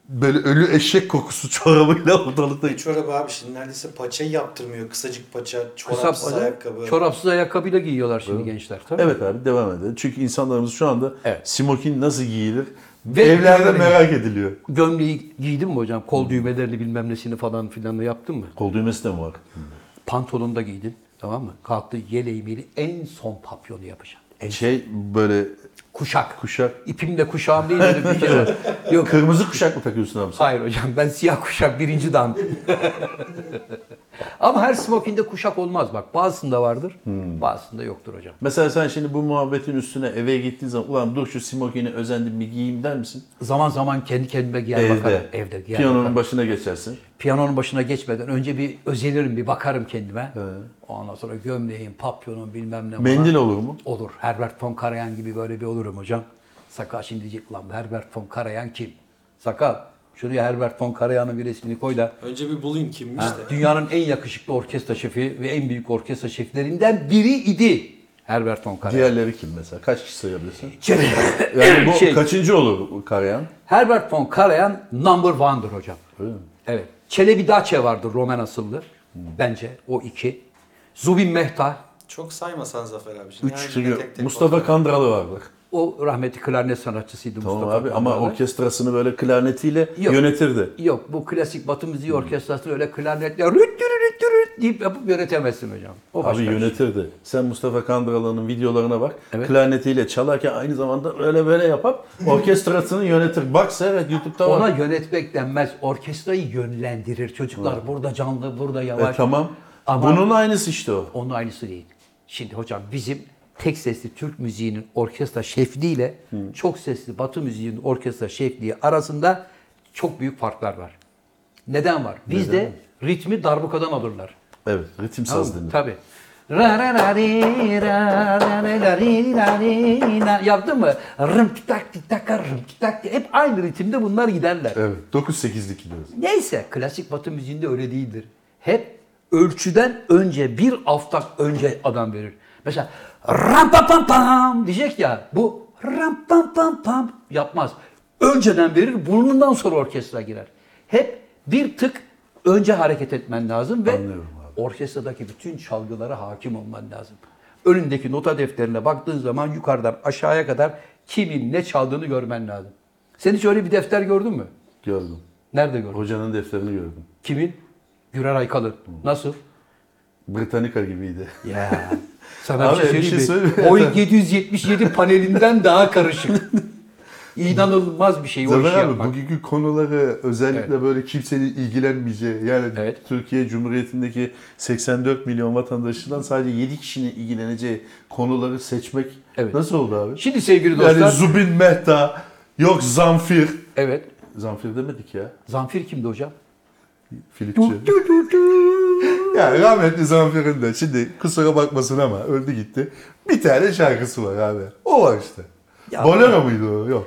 böyle ölü eşek kokusu çorabıyla ortalıkta. Çorabı abi şimdi neredeyse paçayı yaptırmıyor. Kısacık paça, Kısa çorapsız bacak, ayakkabı. çorapsız ayakkabıyla giyiyorlar şimdi gençler. Tabii. Evet abi devam edelim. Çünkü insanlarımız şu anda Evet. smokin nasıl giyilir Ve- evlerde merak ediliyor. Gömleği giydin mi hocam? Kol düğmelerini bilmem nesini falan filan yaptın mı? Kol düğmesi de mi var? Pantolonu da giydin. Tamam mı? Kalktı yeleği meleği en son papyonu yapacaksın. En Şey böyle Kuşak. kuşak. İpimle kuşağım değil dedim bir kere. Yok. Kırmızı kuşak mı takıyorsun abi sen? Hayır hocam ben siyah kuşak birinci dan. Ama her smokinde kuşak olmaz bak. Bazısında vardır, bazısında yoktur hocam. Mesela sen şimdi bu muhabbetin üstüne eve gittiğin zaman ulan dur şu smokini özendim bir giyeyim der misin? Zaman zaman kendi kendime giyer bakarım. Evde giyer Piyanonun bakarım. başına geçersin. Piyanonun başına geçmeden önce bir özenirim, bir bakarım kendime. Ondan sonra gömleğim, papyonum bilmem ne. falan. Mendil olur mu? Olur. Herbert von Karajan gibi böyle bir olurum hocam. Sakal şimdi diyecek lan Herbert von Karajan kim? Sakal şuraya Herbert von Karajan'ın bir resmini koy da Önce bir bulayım kimmiş Ha, de. Dünyanın en yakışıklı orkestra şefi ve en büyük orkestra şeflerinden biri idi. Herbert von Karajan. Diğerleri kim mesela? Kaç kişi sayabilirsin? Yani bu Şey, kaçıncı olur bu Karayan? Herbert von Karajan number one'dır hocam. Öyle mi? Evet. Çelebi Dace vardır Roman asıllı. Bence o iki. Zubin Mehta, Çok saymasan Zafer abi. Şimdi Üç. Çünkü tek tek Mustafa. Kandralı vardır. O rahmetli klarnet sanatçısıydı Tamam Mustafa abi ama orkestrasını böyle klarnetiyle Yok. yönetirdi. Yok bu klasik batı müziği orkestrasını öyle klarnetle rüt rüt rüt deyip yapıp yönetemezsin hocam. O Abi şey. yönetirdi. Sen Mustafa Kandralı'nın videolarına bak. Evet. Klarnetiyle çalarken aynı zamanda öyle böyle yapıp orkestrasını yönetir. Bak seyret YouTube'da var. Ona yönetmek denmez. Orkestrayı yönlendirir. Çocuklar burada canlı, burada yavaş. E, tamam. Ama- Bunun aynısı işte o. Onun aynısı değil. Şimdi hocam bizim tek sesli Türk müziğinin orkestra şefliğiyle çok sesli Batı müziğinin orkestra şefliği arasında çok büyük farklar var. Neden var? Bizde ritmi darbukadan alırlar. Evet. Ritim Tamam saz denir. Tabii. Ra ra ra ri ra ra ra ra ri ra ri ra. Yaptın mı? Rım tak tik tak rım tak. Hep aynı ritimde bunlar giderler. Evet. 9-8'lik gidiyoruz. Neyse klasik batı müziğinde öyle değildir. Hep ölçüden önce bir hafta önce adam verir. Mesela ram pam pam pam diyecek ya bu ram pam pam pam yapmaz. Önceden verir burnundan sonra orkestra girer. Hep bir tık önce hareket etmen lazım ve Anlıyorum abi. orkestradaki bütün çalgılara hakim olman lazım. Önündeki nota defterine baktığın zaman yukarıdan aşağıya kadar kimin ne çaldığını görmen lazım. Sen hiç öyle bir defter gördün mü? Gördüm. Nerede gördün? Hocanın defterini gördüm. Kimin? Gürer Aykalı. Nasıl? Britannica gibiydi. Ya. Sana Abi, bir şey bir şey söyleyeyim mi? Boeing 777 panelinden daha karışık. İnanılmaz bir şey o işi Zafer abi yapmak. bugünkü konuları özellikle böyle kimsenin ilgilenmeyeceği yani Evet. Türkiye Cumhuriyeti'ndeki 84 milyon vatandaşından sadece 7 kişinin ilgileneceği konuları seçmek Evet. nasıl oldu abi? Şimdi sevgili dostlar. Yani Zubin Mehta, yok Zamfir. evet. Zamfir demedik ya. Zamfir kimdi hocam? Filipçi. Ya rahmetli Zamfir'in de şimdi kusura bakmasın ama öldü gitti. Bir tane şarkısı var abi. O var işte. Ya- Bolero muydu o? Yok.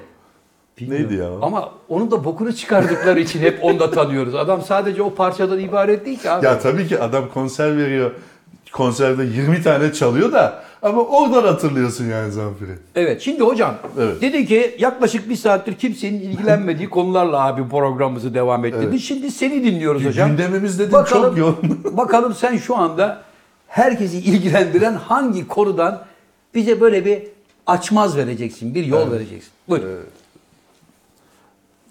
Bilmiyorum. Neydi ya? Ama onun da bokunu çıkardıkları için hep onu da tanıyoruz. Adam sadece o parçadan ibaret değil ki abi. Ya tabii ki adam konser veriyor. Konserde 20 tane çalıyor da ama oradan hatırlıyorsun yani Zamfir'i. Evet şimdi hocam Evet. dedi ki yaklaşık bir saattir kimsenin ilgilenmediği konularla abi programımızı devam et dedi. Evet. Şimdi seni dinliyoruz hocam. Gündemimiz dedim çok yoğun. bakalım sen şu anda herkesi ilgilendiren hangi konudan bize böyle bir açmaz vereceksin, bir yol vereceksin. Buyurun.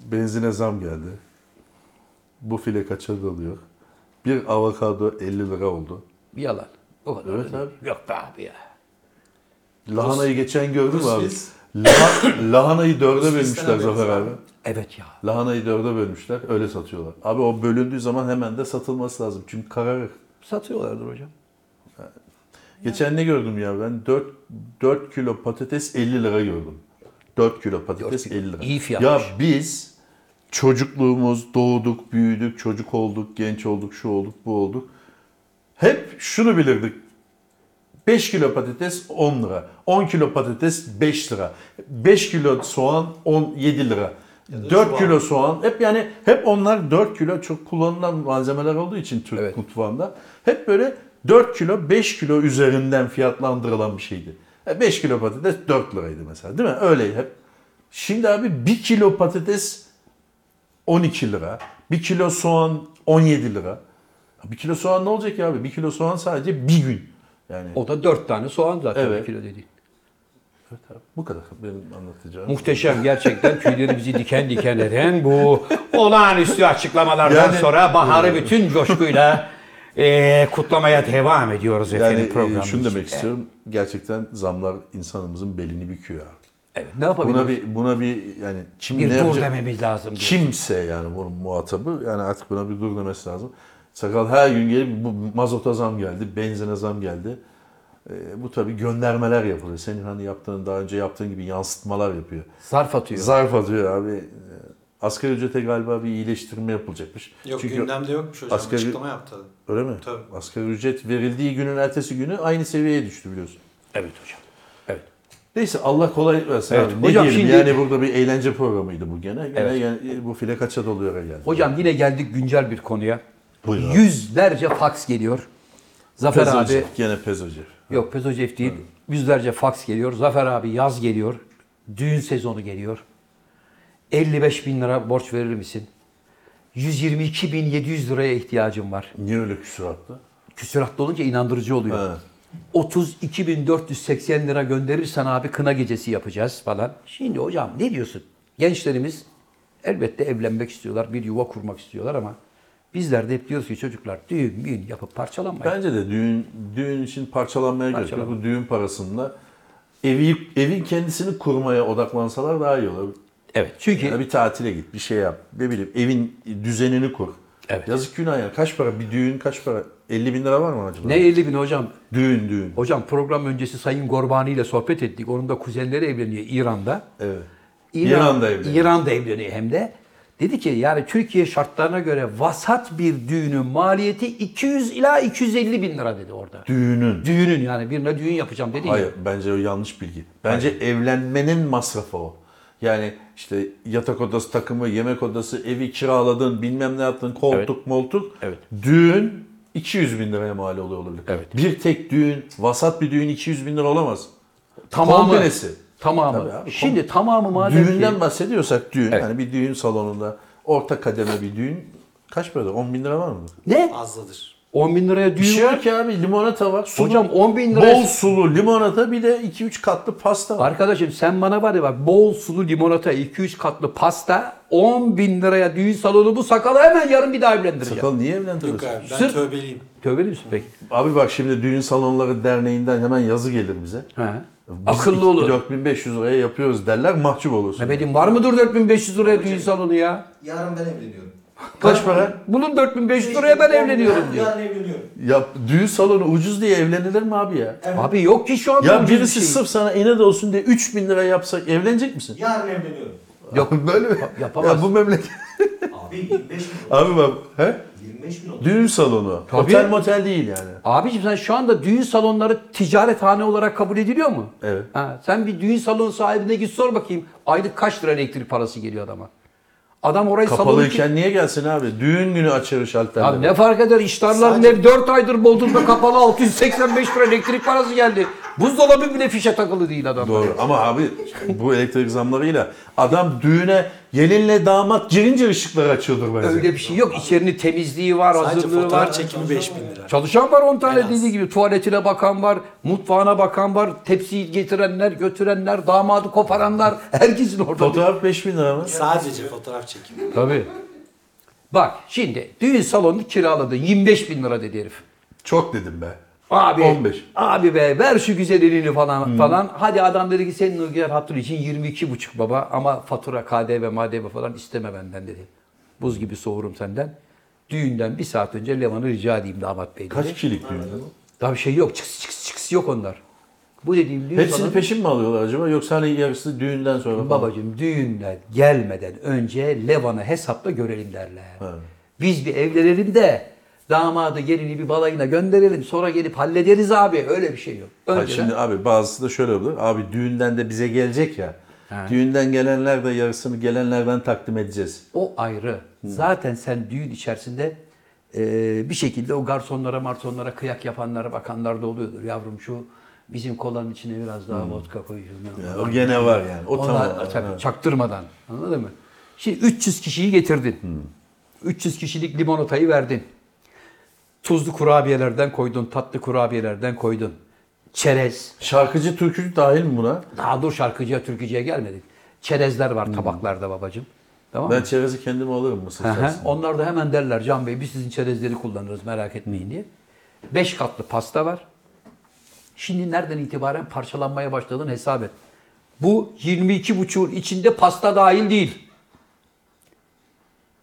Benzine zam geldi. Bu file kaça dalıyor? Bir avokado 50 lira oldu. Bir yalan. O kadar. Evet da değil. Yok be abi ya. Lahanayı geçen gördün mü abi? Laha- lahanayı dörde bölmüşler Zafer abi. Evet ya. Lahanayı dörde bölmüşler. Öyle satıyorlar. Abi o bölündüğü zaman hemen de satılması lazım. Çünkü kararır. Satıyorlardır hocam. Geçen ne gördüm ya ben? 4, 4 kilo patates 50 lira gördüm. 4 kilo patates Dört kilo. 50 lira. İyi Ya fiyatmış. biz çocukluğumuz, doğduk, büyüdük, çocuk olduk, genç olduk, şu olduk, bu olduk. Hep şunu bilirdik. 5 kilo patates 10 lira. 10 kilo patates 5 lira. 5 kilo soğan 17 lira. 4 soğan. kilo soğan. Hep yani hep onlar 4 kilo çok kullanılan malzemeler olduğu için Türk Evet. mutfağında. Hep böyle 4 kilo 5 kilo üzerinden fiyatlandırılan bir şeydi. 5 kilo patates 4 liraydı mesela değil mi? Öyle hep. Şimdi abi 1 kilo patates 12 lira. 1 kilo soğan 17 lira. 1 kilo soğan ne olacak ya abi? 1 kilo soğan sadece bir gün. Yani O da dört tane soğan zaten Evet. bir kilo dediğin. Evet abi, bu kadar benim anlatacağım. Muhteşem gerçekten tüylerimizi diken diken eden bu olağanüstü açıklamalardan Yani- sonra baharı bütün coşkuyla eee, kutlamaya devam ediyoruz Yani efendim e, programımızda. şunu demek istiyorum. Gerçekten zamlar insanımızın belini büküyor abi. Evet, ne yapabiliriz? Buna bir buna bir yani kim bir ne dur yapacak? dememiz lazım. diyor. Kimse yani bunun muhatabı yani artık buna bir dur demesi lazım. Sakal her gün gelip bu mazota zam geldi, benzine zam geldi. E, bu tabii göndermeler yapılıyor. Senin hani yaptığın daha önce yaptığın gibi yansıtmalar yapıyor. Zarf atıyor. Zarf atıyor abi. E, Asgari ücrete galiba bir iyileştirme yapılacakmış. Yok Çünkü gündemde yokmuş hocam. asgari- Açıklama yaptı. öyle mi? Tabii. Asgari ücret verildiği günün ertesi günü aynı seviyeye düştü biliyorsun. Evet hocam. Evet. Neyse Allah kolaylık versin Evet, abi. Ne hocam diyelim şimdi- yani burada bir eğlence programıydı bu gene. Gene Evet. yani bu file kaça doluyor geldi. Hocam yine geldik güncel bir konuya. Buyurun abi. Yüzlerce faks geliyor. Zafer abi, Pezocev, Gene Pezocev. yok Pezocev değil. Yüzlerce faks geliyor. Zafer abi yaz geliyor. Düğün sezonu geliyor. 55 bin lira borç verir misin? 122 bin 700 liraya ihtiyacım var. Niye öyle küsuratlı? Küsuratlı olunca inandırıcı oluyor. Ha. 32.480 lira gönderirsen abi kına gecesi yapacağız falan. Şimdi hocam ne diyorsun? Gençlerimiz elbette evlenmek istiyorlar, bir yuva kurmak istiyorlar ama bizler de hep diyoruz ki çocuklar düğün düğün yapıp parçalanmayın. Bence de düğün düğün için parçalanmaya gerek yok. Bu düğün parasında evi evin kendisini kurmaya odaklansalar daha iyi olur. Evet çünkü Yani bir tatile git, bir şey yap. Ne bileyim evin düzenini kur. Evet. Yazık günah ya. Kaç para bir düğün kaç para? 50 bin lira var mı acaba? ne 50 bin hocam? Düğün düğün. Hocam program öncesi Sayın Gorbani ile sohbet ettik. Onun da kuzenleri evleniyor İran'da. Evet. İran- İran'da evleniyor. İran'da evleniyor hem de. Dedi ki yani Türkiye şartlarına göre vasat bir düğünün maliyeti 200 ila 250 bin lira dedi orada. Düğünün. Düğünün yani birine düğün yapacağım dedi Hayır ya. bence o yanlış bilgi. Bence evlenmenin masrafı o. Yani işte yatak odası takımı, yemek odası, evi kiraladın, bilmem ne yaptın, koltuk, moltuk. Evet. Düğün 200 bin liraya mal oluyor olabilir. Evet. Bir tek düğün, vasat bir düğün 200 bin lira olamaz. Tamamı. Komplesi. Tamamı. Tabii abi, Şimdi tamamı madem Düğünden ki bahsediyorsak düğün, Evet. yani bir düğün salonunda orta kademe bir düğün kaç para? 10 bin lira var mı? ne? Fazladır. 10 bin liraya düğün Bir şey var. yok ki abi limonata var. Sulu, Hocam 10 bin liraya... Bol sulu limonata bir de 2-3 katlı pasta var. Arkadaşım sen bana var ya bak bol sulu limonata 2-3 katlı pasta 10 bin liraya düğün salonu bu sakalı hemen yarın bir daha evlendireceğim. Sakal niye Yok evlendiriyorsun? abi ben Sırf- tövbeliyim. Tövbeli misin peki? Abi bak şimdi Düğün Salonları Derneği'nden hemen yazı gelir bize. He. Biz Akıllı olur. 4500 liraya yapıyoruz derler mahcup olursun. Mehmet'im var mıdır 4500 liraya düğün salonu ya? Yarın ben evleniyorum. Kaç para? Bunun 4500 liraya ben evleniyorum diyor. Yarın evleniyorum. Ya düğün salonu ucuz diye evlenilir mi abi ya? Abi yok ki şu anda Ya ucuz bir birisi şey. sırf sana inat olsun diye 3000 lira yapsak evlenecek misin? Yarın evleniyorum. Yok. Böyle mi? yapamaz. Ya bu memleket. Abi 25 bin. Abi bak he? 25 bin oldu. Düğün salonu. Tabii. Otel motel değil yani. Abiciğim sen şu anda düğün salonları ticarethane olarak kabul ediliyor mu? Evet. Ha, sen bir düğün salonu sahibine git sor bakayım. Aylık kaç lira elektrik parası geliyor adama? Adam orayı salonu... Kapalıyken niye gelsin abi? Düğün günü açarı şalterleri. Abi ne fark eder? İştarların Sadece- ev 4 aydır Bodrum'da kapalı 685 lira elektrik parası geldi. Buzdolabı bile fişe takılı değil adam. Doğru ama abi bu elektrik zamlarıyla adam düğüne gelinle damat girince ışıkları açıyordur bence. Öyle bir şey yok. İçerinin temizliği var, Sadece hazırlığı fotoğraf var. çekimi 5000 lira. Çalışan var 10 tane En az. dediği gibi. Tuvaletine bakan var, mutfağına bakan var, tepsiyi getirenler, götürenler, damadı koparanlar. Herkesin orada. Fotoğraf 5000 lira mı? Sadece fotoğraf çekimi. Tabii. Bak şimdi düğün salonunu kiraladın. 25 bin lira dedi herif. Çok dedim be. Abi, 15. abi be ver şu güzelliğini falan falan. Hadi adam dedi ki senin Nurgüler hatırı için 22 buçuk baba ama fatura, KDV, MADV falan isteme benden dedi. Buz gibi soğurum senden. Düğünden bir saat önce Levan'ı rica edeyim damat bey dedi. Kaç kişilik düğün? Daha bir şey yok. Çıks çıks çıks yok onlar. Bu dediğim düğün Hepsini salonu- peşin mi alıyorlar acaba yoksa hani yarısı düğünden sonra falan? Babacığım düğünler gelmeden önce Levan'ı hesapla görelim derler. Evet. Biz bir evlenelim de damadı gelini bir balayına gönderelim sonra gelip hallederiz abi. Öyle bir şey yok. Hayır, Önceden şimdi abi bazısı da şöyle olur. Abi düğünden de bize gelecek ya. Ha. Düğünden gelenler de yarısını gelenlerden takdim edeceğiz. o ayrı. Zaten sen düğün içerisinde e, bir şekilde o garsonlara marsonlara kıyak yapanlara bakanlar da oluyordur. Yavrum şu bizim kolanın içine biraz daha vodka koyuyorum. Ya, o gene var yani. O Onlar, tamam. tabii, Evet. çaktırmadan. Anladın mı? Şimdi 300 kişiyi getirdin. 300 kişilik limonatayı verdin. Tuzlu kurabiyelerden koydun, tatlı kurabiyelerden koydun. Çerez. Şarkıcı türkücü dahil mi buna? Daha dur şarkıcıya, türkücüye gelmedik. Çerezler var tabaklarda babacığım. Tamam mı? Ben çerezi kendim alırım hı. içerisinde. Onlar da hemen derler Can Bey biz sizin çerezleri kullanırız merak etmeyin diye. Beş katlı pasta var. Şimdi nereden itibaren parçalanmaya başladığını hesap et. Bu 22,5'un içinde pasta dahil değil.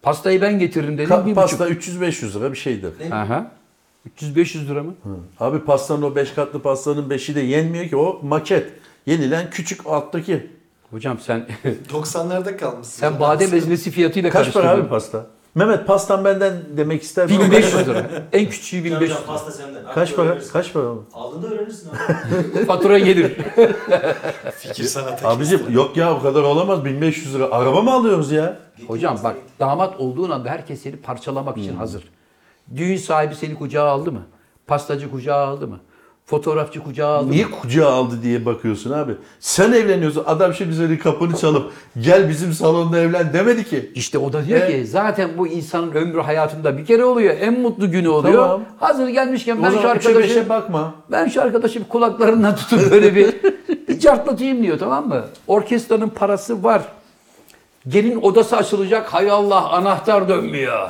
Pastayı ben getiririm dedim. Ka- bir pasta 300-500 lira bir şeydir. buçuk. Aha. 300-500 lira mı? Abi pastanın o 5 katlı pastanın 5'i de yenmiyor ki o maket. Yenilen küçük alttaki. Hocam sen 90'larda kalmışsın. sen badem ezmesi fiyatıyla Kaç para abi pasta? Mehmet pastan benden demek ister misin? 1500 lira. En küçüğü Hocam 1500 lira. pasta senden. Kaç para? öğrenirsin. Kaç para? abi? Aldığında öğrenirsin abi. Fatura gelir. Fikir sanata. Abicim yok ya o kadar olamaz 1500 lira. Araba mı alıyoruz ya? Hocam bak damat olduğun anda herkes seni parçalamak için hazır. Düğün sahibi seni kucağa aldı mı? Pastacı kucağa aldı mı? Fotoğrafçı kucağa aldı Niye kucağa aldı diye bakıyorsun abi. Sen evleniyorsun. Adam şimdi senin kapını çalıp gel bizim salonda evlen demedi ki. İşte o da diyor Evet. ki zaten bu insanın ömrü hayatında bir kere oluyor. En mutlu günü oluyor. Tamam. Hazır gelmişken O ben şu zaman üçe arkadaşı beşe bakma. ben şu arkadaşı bir kulaklarından tutup böyle bir bir cartlatayım diyor tamam mı? Orkestranın parası var. Gelin odası açılacak. Hay Allah anahtar dönmüyor.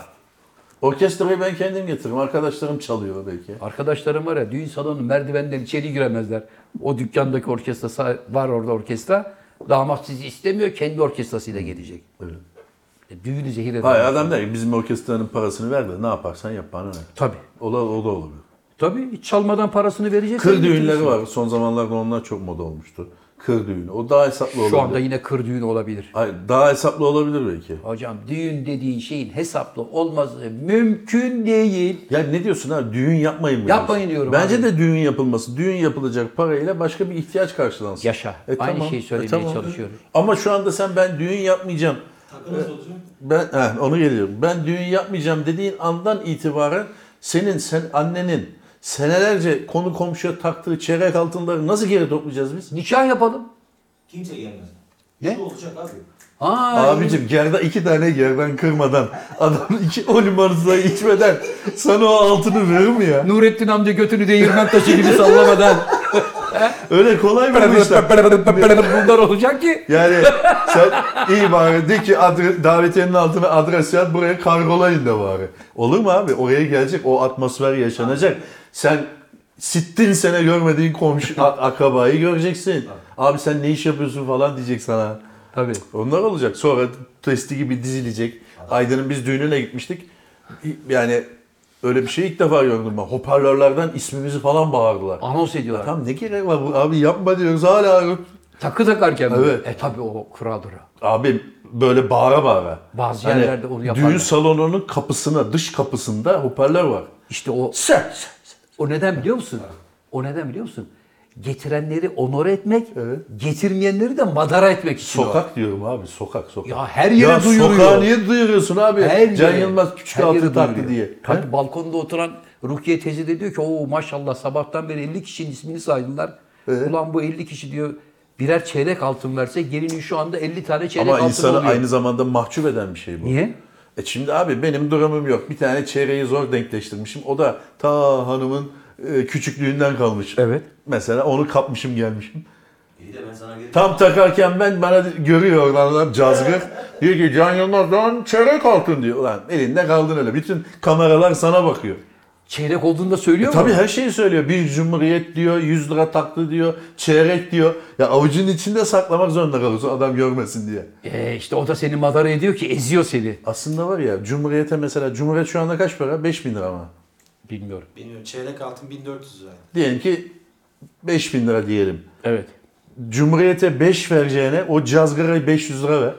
Orkestrayı ben kendim getiririm. Arkadaşlarım çalıyor belki. Arkadaşlarım var ya düğün salonu merdivenden içeri giremezler. O dükkandaki orkestra var orada orkestra. Damat sizi istemiyor kendi orkestrasıyla gelecek. Evet. E, düğünü zehir eder. Hayır adam der ki bizim orkestranın parasını ver de ne yaparsan yap bana ne. Tabii. O da, o da olabilir. Tabii hiç çalmadan parasını vereceksin. Kır düğünleri var. Son zamanlarda onlar çok moda olmuştu. Kır düğünü. O daha hesaplı olabilir. Şu anda yine kır düğün olabilir. Hayır, daha hesaplı olabilir belki. Hocam düğün dediğin şeyin hesaplı olması mümkün değil. Ya ne diyorsun abi? Düğün yapmayın mı? Yapmayın diyorsun? diyorum Bence abi. de düğün yapılması. Düğün yapılacak parayla başka bir ihtiyaç karşılansın. Yaşa. Aynı şeyi söylemeye çalışıyoruz. Ama şu anda sen ben düğün yapmayacağım. Takı nasıl olacak? Ben he, onu geliyorum. Ben düğün yapmayacağım dediğin andan itibaren senin sen annenin senelerce konu komşuya taktığı çeyrek altınları nasıl geri toplayacağız biz? Nikah yapalım. Kimse gelmez. Ne? Şu olacak abi. Aa, Abicim gerdan iki tane gerdan kırmadan adam iki o limonatayı içmeden sana o altını verir mi ya? Nurettin amca götünü değirmen taşı gibi sallamadan. Öyle kolay mı bu işler? Bunlar olacak ki. Yani sen iyi bari de ki adre- davetiyenin altına adres yaz buraya kargolayın da bari. Olur mu abi? Oraya gelecek o atmosfer yaşanacak. Sen sittin sene görmediğin komşu akrabayı göreceksin. Abi sen ne iş yapıyorsun falan diyecek sana. Tabii. Onlar olacak. Sonra testi gibi dizilecek. Aydın'ın biz düğününe gitmiştik. Yani öyle bir şey ilk defa gördüm ben. Hoparlörlerden ismimizi falan bağırdılar. Anons ediyorlar. Tam ne gerek var bu abi yapma diyoruz hala. Takı takarken mi? Evet. E tabii o kuraldır. Abi böyle bağıra bağıra. Bazı Hani yerlerde onu yaparlar. Düğün salonunun kapısına, dış kapısında hoparlör var. İşte o Sen, sen. o neden biliyor musun? O neden biliyor musun? Getirenleri onore etmek, Evet. getirmeyenleri de madara etmek için o. Sokak diyorum abi, sokak sokak. Ya her yere ya duyuruyor. sokağa niye duyuruyorsun abi? Her Can yere- Yılmaz küçük her altın taktı duyuruyor. diye. Tabii He? balkonda oturan Rukiye teyze de diyor ki o maşallah sabahtan beri 50 kişinin ismini saydılar. Ulan bu 50 kişi diyor birer çeyrek altın verse gelinin şu anda 50 tane çeyrek Ama altın insanı oluyor. aynı zamanda mahcup eden bir şey bu. Niye? E şimdi abi benim durumum yok. Bir tane çeyreği zor denkleştirmişim. O da ta hanımın e, küçüklüğünden kalmış. Evet. Mesela onu kapmışım gelmişim. İyi de ben sana Tam takarken ben bana görüyor oradan adam cazgır. diyor ki Can Yılmaz lan çeyrek altın diyor. Ulan elinde kaldın öyle. Bütün kameralar sana bakıyor. Çeyrek olduğunu da söylüyor mu? Tabii her şeyi söylüyor. Bir cumhuriyet diyor, 100 lira taktı diyor, çeyrek diyor. Ya avucunun içinde saklamak zorunda kalıyorsun adam görmesin diye. E işte o da seni madara ediyor ki eziyor seni. Aslında var ya Cumhuriyete mesela, Cumhuriyet şu anda kaç para? 5000 lira mı? Bilmiyorum. Bilmiyorum çeyrek altın 1400 lira. Diyelim ki 5000 lira diyelim. Evet. Cumhuriyete 5 vereceğine o cazgarayı 500 lira ver.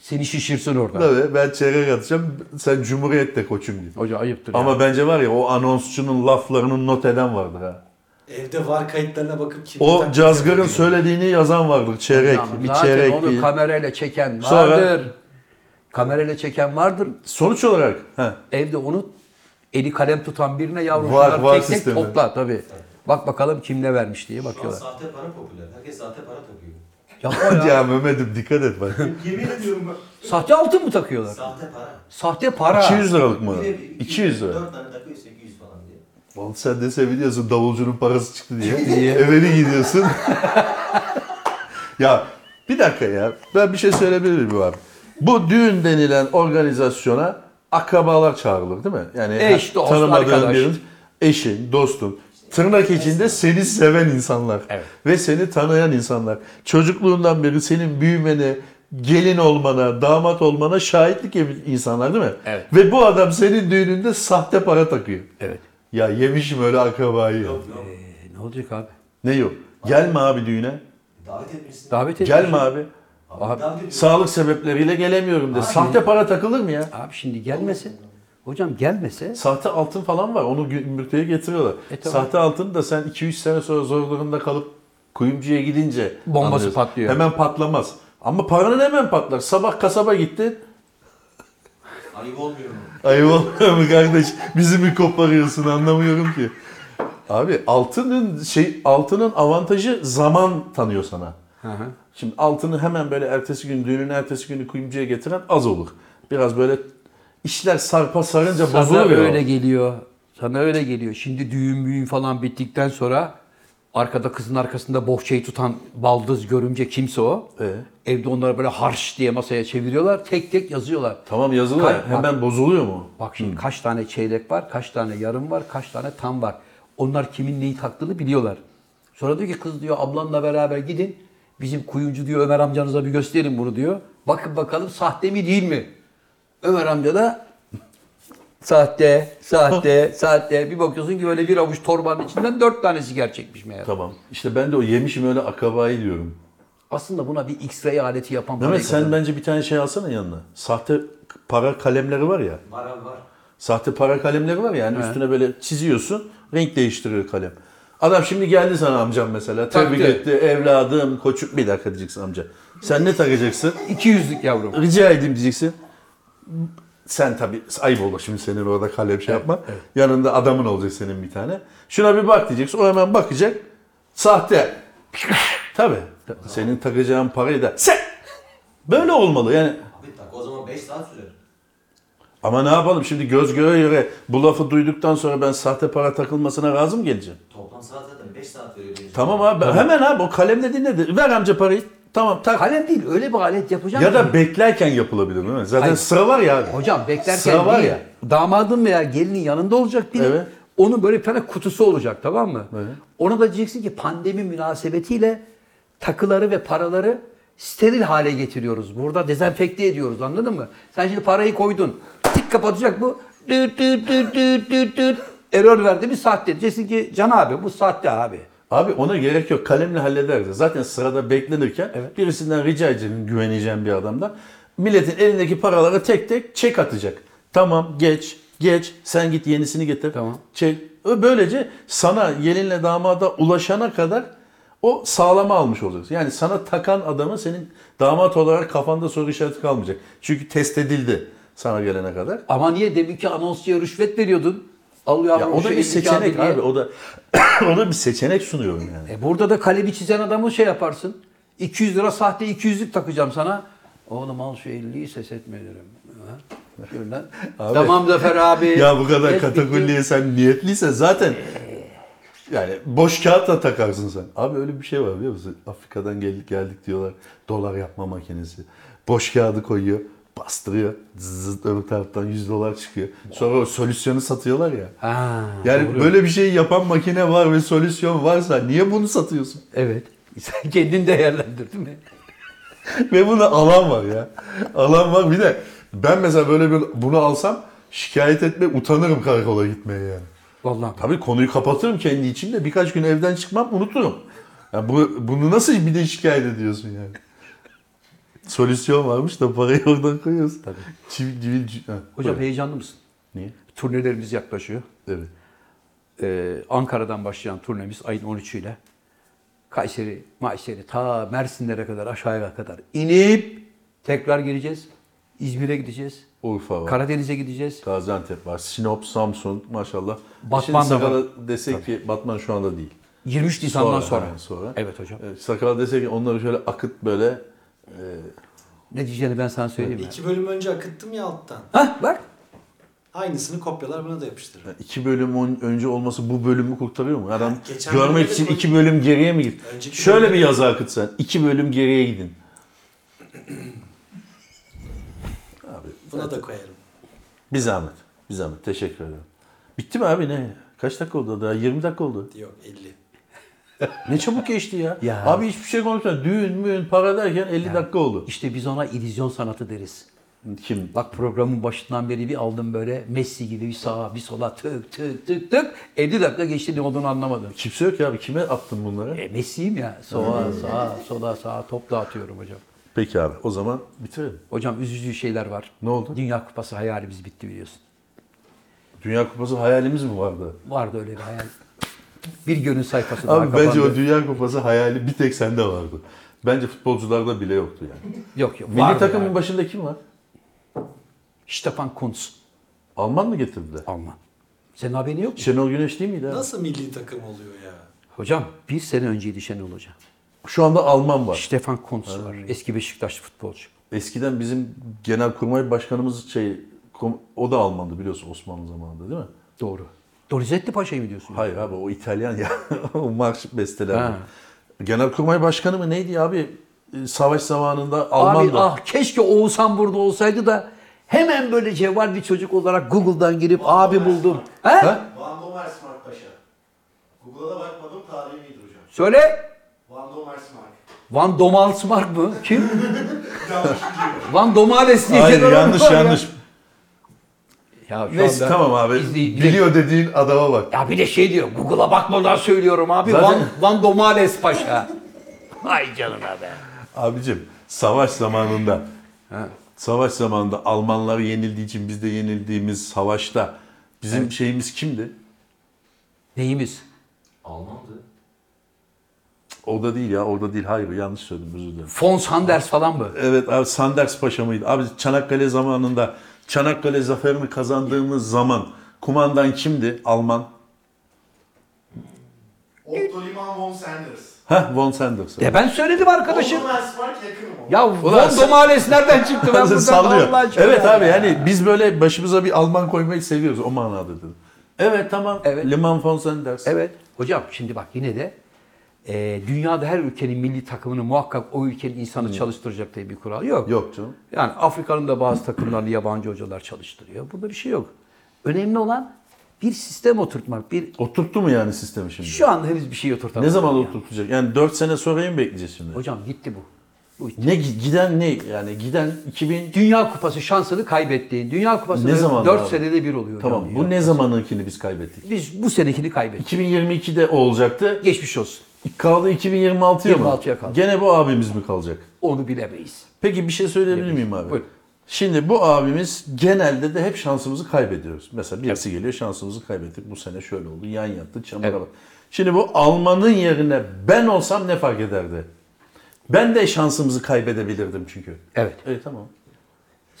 Seni şişirsin orada. Tabii ben çeyrek atacağım. Sen Cumhuriyet'te koçum diye. Hoca ayıptır ya. Ama bence var ya o anonsçunun laflarını not eden vardır ha. Evde var kayıtlarına bakıp kim O cazgarın söylediğini yazan vardır. Çeyrek, Ama bir zaten çeyrek onu bir. kamerayla çeken Sonra- vardır. Kamerayla çeken vardır. Sonuç olarak ha, Evde onu eli kalem tutan birine yavrum Var, var tek tek sistemi. topla tabii. Bak bakalım kim ne vermiş diye Şu an bakıyorlar. sahte para popüler. Herkes sahte para takıyor. Yapma ya. ya Mehmet'im dikkat et bak. Yemin ediyorum bak. Sahte altın mı takıyorlar? Sahte para. Sahte para. 200 liralık mı? Bir de bir- 200 lira. Dört tane takıyor 800 falan diye. Vallahi sen de seviniyorsun davulcunun parası çıktı diye. Evine gidiyorsun. ya bir dakika ya. Ben bir şey söyleyebilir miyim abi? Bu düğün denilen organizasyona akrabalar çağrılır değil mi? Yani Eş, dost, tanımadığın arkadaş. birinin eşin, dostun. Tırnak içinde seni seven insanlar. Evet. Ve seni tanıyan insanlar. Çocukluğundan beri senin büyümene, gelin olmana, damat olmana şahitlik yapan insanlar değil mi? Evet. Ve bu adam senin düğününde sahte para takıyor. Evet. Ya yemişim öyle akrabayı. Yok yok. Ee, ne olacak abi? Ne yok? Gelme abi düğüne. Davet etmişsin. Davet et. Gelme abi. Abi, Abi, davet. Sağlık sebepleriyle gelemiyorum de. Abi- Sahte para takılır mı ya? Abi şimdi gelmese, hocam gelmese Sahte altın falan var. Onu gümrükteye getiriyorlar. E, tamam. Sahte altın da sen 2-3 sene sonra zor durumda kalıp kuyumcuya gidince Bombası anlıyorsun. patlıyor. Hemen patlamaz. Ama paranın hemen patlar. Sabah kasaba gittin. Ayıp olmuyor mu? Ayıp olmuyor mu kardeş? Bizi mi koparıyorsun anlamıyorum ki. Abi altının şey altının avantajı zaman tanıyor sana. Hı hı. Şimdi altını hemen böyle ertesi gün düğünün ertesi günü kuyumcuya getiren az olur. Biraz böyle işler sarpa sarınca sana bozuluyor. öyle geliyor. Sana öyle geliyor. Şimdi düğün büyün falan bittikten sonra arkada kızın arkasında bohçayı tutan baldız görümce kimse o. Ee? Evde onları böyle harş diye masaya çeviriyorlar. Tek tek yazıyorlar. Tamam yazılı Kay- hemen bozuluyor mu? Bak şimdi kaç tane çeyrek var, kaç tane yarım var, kaç tane tam var. Onlar kimin neyi taktığını biliyorlar. Sonra diyor ki kız diyor ablanla beraber gidin. Bizim kuyumcu diyor Ömer amcanıza bir gösterin bunu diyor. Bakın bakalım sahte mi değil mi? Ömer amca da sahte, sahte, sahte. Bir bakıyorsun ki böyle bir avuç torbanın içinden dört tanesi gerçekmiş meğer. Tamam. İşte ben de o yemişim öyle akrabayı diyorum. Aslında buna bir X-ray aleti yapan Mehmet parayı sen bence bir tane şey alsana yanına. Sahte para kalemleri var ya. Var var. Sahte para kalemleri var ya. Yani He. üstüne böyle çiziyorsun. Renk değiştiriyor kalem. Adam şimdi geldi sana amcam mesela. Tebrik Taktı. etti. Evladım, koçuk. Bir dakika diyeceksin amca. Sen ne takacaksın? 200'lük yavrum. Rica edeyim diyeceksin. Sen tabii ayıp olur şimdi senin orada kalem şey yapma. Yanında adamın olacak senin bir tane. Şuna bir bak diyeceksin. O hemen bakacak. Sahte. tabii. Senin takacağın parayı da sen. Böyle olmalı yani. Abi tak o zaman 5 saat sürer. Ama ne yapalım şimdi göz göre göre bu lafı duyduktan sonra ben sahte para takılmasına razı mı geleceğim? Toplam saat zaten 5 saat veriyor. Tamam abi hemen abi o kalemle dinledi. Ver amca parayı. Tamam tak. Kalem değil öyle bir alet yapacağım Ya da beklerken yapılabilir değil mi? Zaten Hayır. sıra var ya abi. Hocam beklerken Sıra var değil, ya. damadın veya gelinin yanında olacak biri. Evet. Onun böyle bir tane kutusu olacak tamam mı? Evet. Ona da diyeceksin ki pandemi münasebetiyle takıları ve paraları steril hale getiriyoruz. Burada dezenfekte ediyoruz anladın mı? Sen şimdi parayı koydun. Tik kapatacak bu. Düt düt düt düt düt düt. Error verdi bir sahte. Diyeceksin ki Can abi bu sahte abi. Abi ona gerek yok. Kalemle hallederiz. Zaten sırada beklenirken Evet. birisinden rica edeceğim güveneceğim bir adamdan. Milletin elindeki paraları tek tek çek atacak. Tamam geç geç sen git yenisini getir. Tamam. Çek. Böylece sana gelinle damada ulaşana kadar o sağlama almış olacaksın. Yani sana takan adamın senin damat olarak kafanda soru işareti kalmayacak. Çünkü test edildi sana gelene kadar. Ama niye demin ki anonsçuya rüşvet veriyordun? Al Ya o da bir 52 seçenek diye. abi. O da o da bir seçenek sunuyorum yani. E burada da kalemi çizen adamı şey yaparsın. 200 lira sahte 200'lük takacağım sana. Oğlum al şu 50'yi ses. Ha? Şuradan. Abi. Tamam Zafer abi. Ya bu kadar bitti. katakulliye sen niyetliysen zaten yani boş kağıtla takarsın sen. Abi öyle bir şey var biliyor musun? Afrika'dan geldik geldik diyorlar. Dolar yapma makinesi. Boş kağıdı koyuyor. Bastırıyor. Zıt öbür taraftan 100 dolar çıkıyor. Sonra o solüsyonu satıyorlar ya. Ha, Yani doğru. böyle bir şey yapan makine var ve solüsyon varsa niye bunu satıyorsun? Evet. Sen kendin değerlendir değil mi? Ve buna alan var ya. Alan var. Bir de ben mesela böyle bir bunu alsam şikayet etme utanırım karakola gitmeye yani. Vallahi. Tabii konuyu kapatırım kendi içimde. Birkaç gün evden çıkmam unuturum. Ya bu, bunu nasıl bir de şikayet ediyorsun yani? Solüsyon varmış da parayı oradan koyuyorsun. Tabii. Çivi, çivi, çivi- ha, Hocam buyur. heyecanlı mısın? Niye? Turnelerimiz yaklaşıyor. Evet. Ee, Ankara'dan başlayan turnemiz ayın 13'üyle Kayseri, Mayseri ta Mersinlere kadar aşağıya kadar inip tekrar geleceğiz. İzmir'e gideceğiz. Urfa var. Karadeniz'e gideceğiz. Gaziantep var. Sinop, Samsun maşallah. Batman Şimdi da var. Desek ki Batman şu anda değil. 23 Nisan'dan sonra. hemen sonra. Evet hocam. Sakarya desek ki onları şöyle akıt böyle e, Ne diyeceğini ben sana söyleyeyim? İki bölüm önce akıttım ya alttan. Hah bak. Aynısını kopyalar buna da yapıştırır. iki bölüm ön- önce olması bu bölümü kurtarıyor mu? Adam geçen görmek bölümde için iki bölüm geriye mi git? Önceki Şöyle bölümde- bir yazı akıt sen. İki bölüm geriye gidin. Abi Buna da koyarım. bir zahmet. Bir zahmet. Teşekkür ederim. Bitti mi abi ne? Kaç dakika oldu daha? 20 dakika oldu. Yok 50. Ne çabuk geçti ya. Ya. Abi hiçbir şey konuşmadan düğün müğün para derken 50 dakika oldu. İşte biz ona illüzyon sanatı deriz. Kim? Bak programın başından beri bir aldım böyle Messi gibi bir sağa bir sola tık tık tık tık. 50 dakika geçti ne olduğunu anlamadım. Kimse yok ya abi. Kime attın bunları? E, Messi'yim ya. Sola sağa sola sağa top dağıtıyorum hocam. Peki abi o zaman bitirelim. Hocam üzücü şeyler var. Ne oldu? Dünya Kupası hayalimiz bitti biliyorsun. Dünya Kupası hayalimiz mi vardı? Vardı öyle bir hayal. Bir gönül sayfası daha Abi bence kapandı. o Dünya Kupası hayali bir tek sende vardı. Bence futbolcularda bile yoktu yani. Yok yok. Milli vardı takımın yani. başında kim var? Stefan Kuntz. Alman mı getirdiler? Alman. Senin haberin yok mu? Şenol Güneş değil miydi abi? Nasıl milli takım oluyor ya? Hocam bir sene önceydi Şenol Hoca. Şu anda Alman var. Stefan Kuntz var. Eski Beşiktaşlı futbolcu. Eskiden bizim Genelkurmay Başkanımız şey kom- o da Almandı biliyorsun Osmanlı zamanında değil mi? Doğru. Donizetti Paşa'yı mı diyorsun? Hayır abi o İtalyan ya. o marş besteler. Genelkurmay Başkanı mı neydi abi? Ee, Savaş zamanında Abi Almandı. ah keşke Oğuzhan burada olsaydı da hemen böyle cevval bir çocuk olarak Google'dan girip abi buldum. He? Ha? Van Domersmark Paşa. Google'a da bakmadım tarihi iyidir hocam. Söyle. Van Domersmark. Van Domalsmark mı? Kim? Van Domales diye Hayır yanlış var ya. Ya şu Neyse anda tamam abi. izley- bir de- Biliyor dediğin adama bak. Ya bir de şey diyor, Google'a bakmadan söylüyorum abi. Zaten- Van, Van Domales Paşa. Ay canına be. Abicim savaş zamanında savaş zamanında Almanlar yenildiği için biz de yenildiğimiz savaşta bizim şeyimiz kimdi? Neyimiz? Almandı. Orada değil ya orada değil. Hayır yanlış söyledim özür dilerim. Von Sanders falan mı? Evet abi Sanders Paşa mıydı? Abi Çanakkale zamanında Çanakkale zaferini kazandığımız zaman kumandan kimdi? Alman. Otto Liman von Sanders. Heh von Sanders. De ben söyledim arkadaşım. Otto yakınım. Ya Von sen- Domales nereden çıktı ben buradan Sallıyor. Allah aşkına Evet ya. abi yani biz böyle başımıza bir Alman koymayı seviyoruz o manada dedim. Evet tamam. Evet. Liman von Sanders. Evet. Hocam şimdi bak yine de e, dünyada her ülkenin milli takımını muhakkak o ülkenin insanı çalıştıracak diye bir kural yok. Yok canım. Yani Afrika'nın da bazı takımlarını yabancı hocalar çalıştırıyor. Burada bir şey yok. Önemli olan bir sistem oturtmak. Bir Oturttu mu yani sistemi şimdi? şu anda henüz bir şey oturtamadık. ne zaman ya. oturtacak? Yani 4 sene sonrayı mı bekleyeceğiz şimdi? Hocam gitti bu. Bu Ne gi- giden ne? Yani giden 2000 Dünya Kupası şansını kaybettiğin. Dünya Kupası Ne zaman 4 abi? senede bir oluyor. tamam hocam bu ne zamanınkini biz kaybettik? Biz bu senekini kaybettik. 2022'de o olacaktı. Geçmiş olsun. Kaldı 2026'ya mı? 26'ya kaldı. Gene bu abimiz mi kalacak? Onu bilemeyiz. Peki bir şey söyleyebilir miyim abi? Buyurun. Şimdi bu abimiz genelde de hep şansımızı kaybediyoruz. Mesela birisi geliyor şansımızı kaybettik. Bu sene şöyle oldu. Yan yattı çamura Evet. bak. Şimdi bu Alman'ın yerine ben olsam ne fark ederdi? Ben de şansımızı kaybedebilirdim çünkü. Evet. Evet tamam.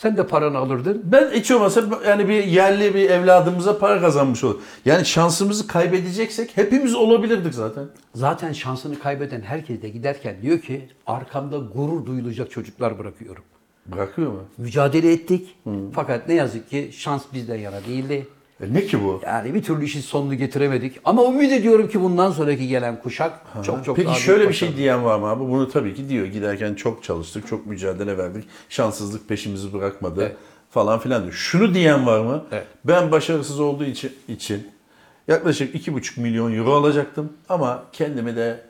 Sen de paranı alırdın. Ben hiç olmasa yani bir yerli bir evladımıza para kazanmış olur. Yani şansımızı kaybedeceksek hepimiz olabilirdik zaten. Zaten şansını kaybeden herkes de giderken diyor ki arkamda gurur duyulacak çocuklar bırakıyorum. Bırakıyor mu? Mücadele ettik. Fakat ne yazık ki şans bizden yana değildi. E ne ki bu? Yani bir türlü işin sonunu getiremedik. Ama ümit ediyorum ki bundan sonraki gelen kuşak çok çok Peki daha şöyle bir şey diyen var mı abi? Bunu tabii ki diyor. Giderken çok çalıştık, çok mücadele verdik. Şanssızlık peşimizi bırakmadı Evet. falan filan diyor. Şunu diyen var mı? Evet. Ben başarısız olduğu için, için yaklaşık 2,5 milyon euro alacaktım ama kendimi de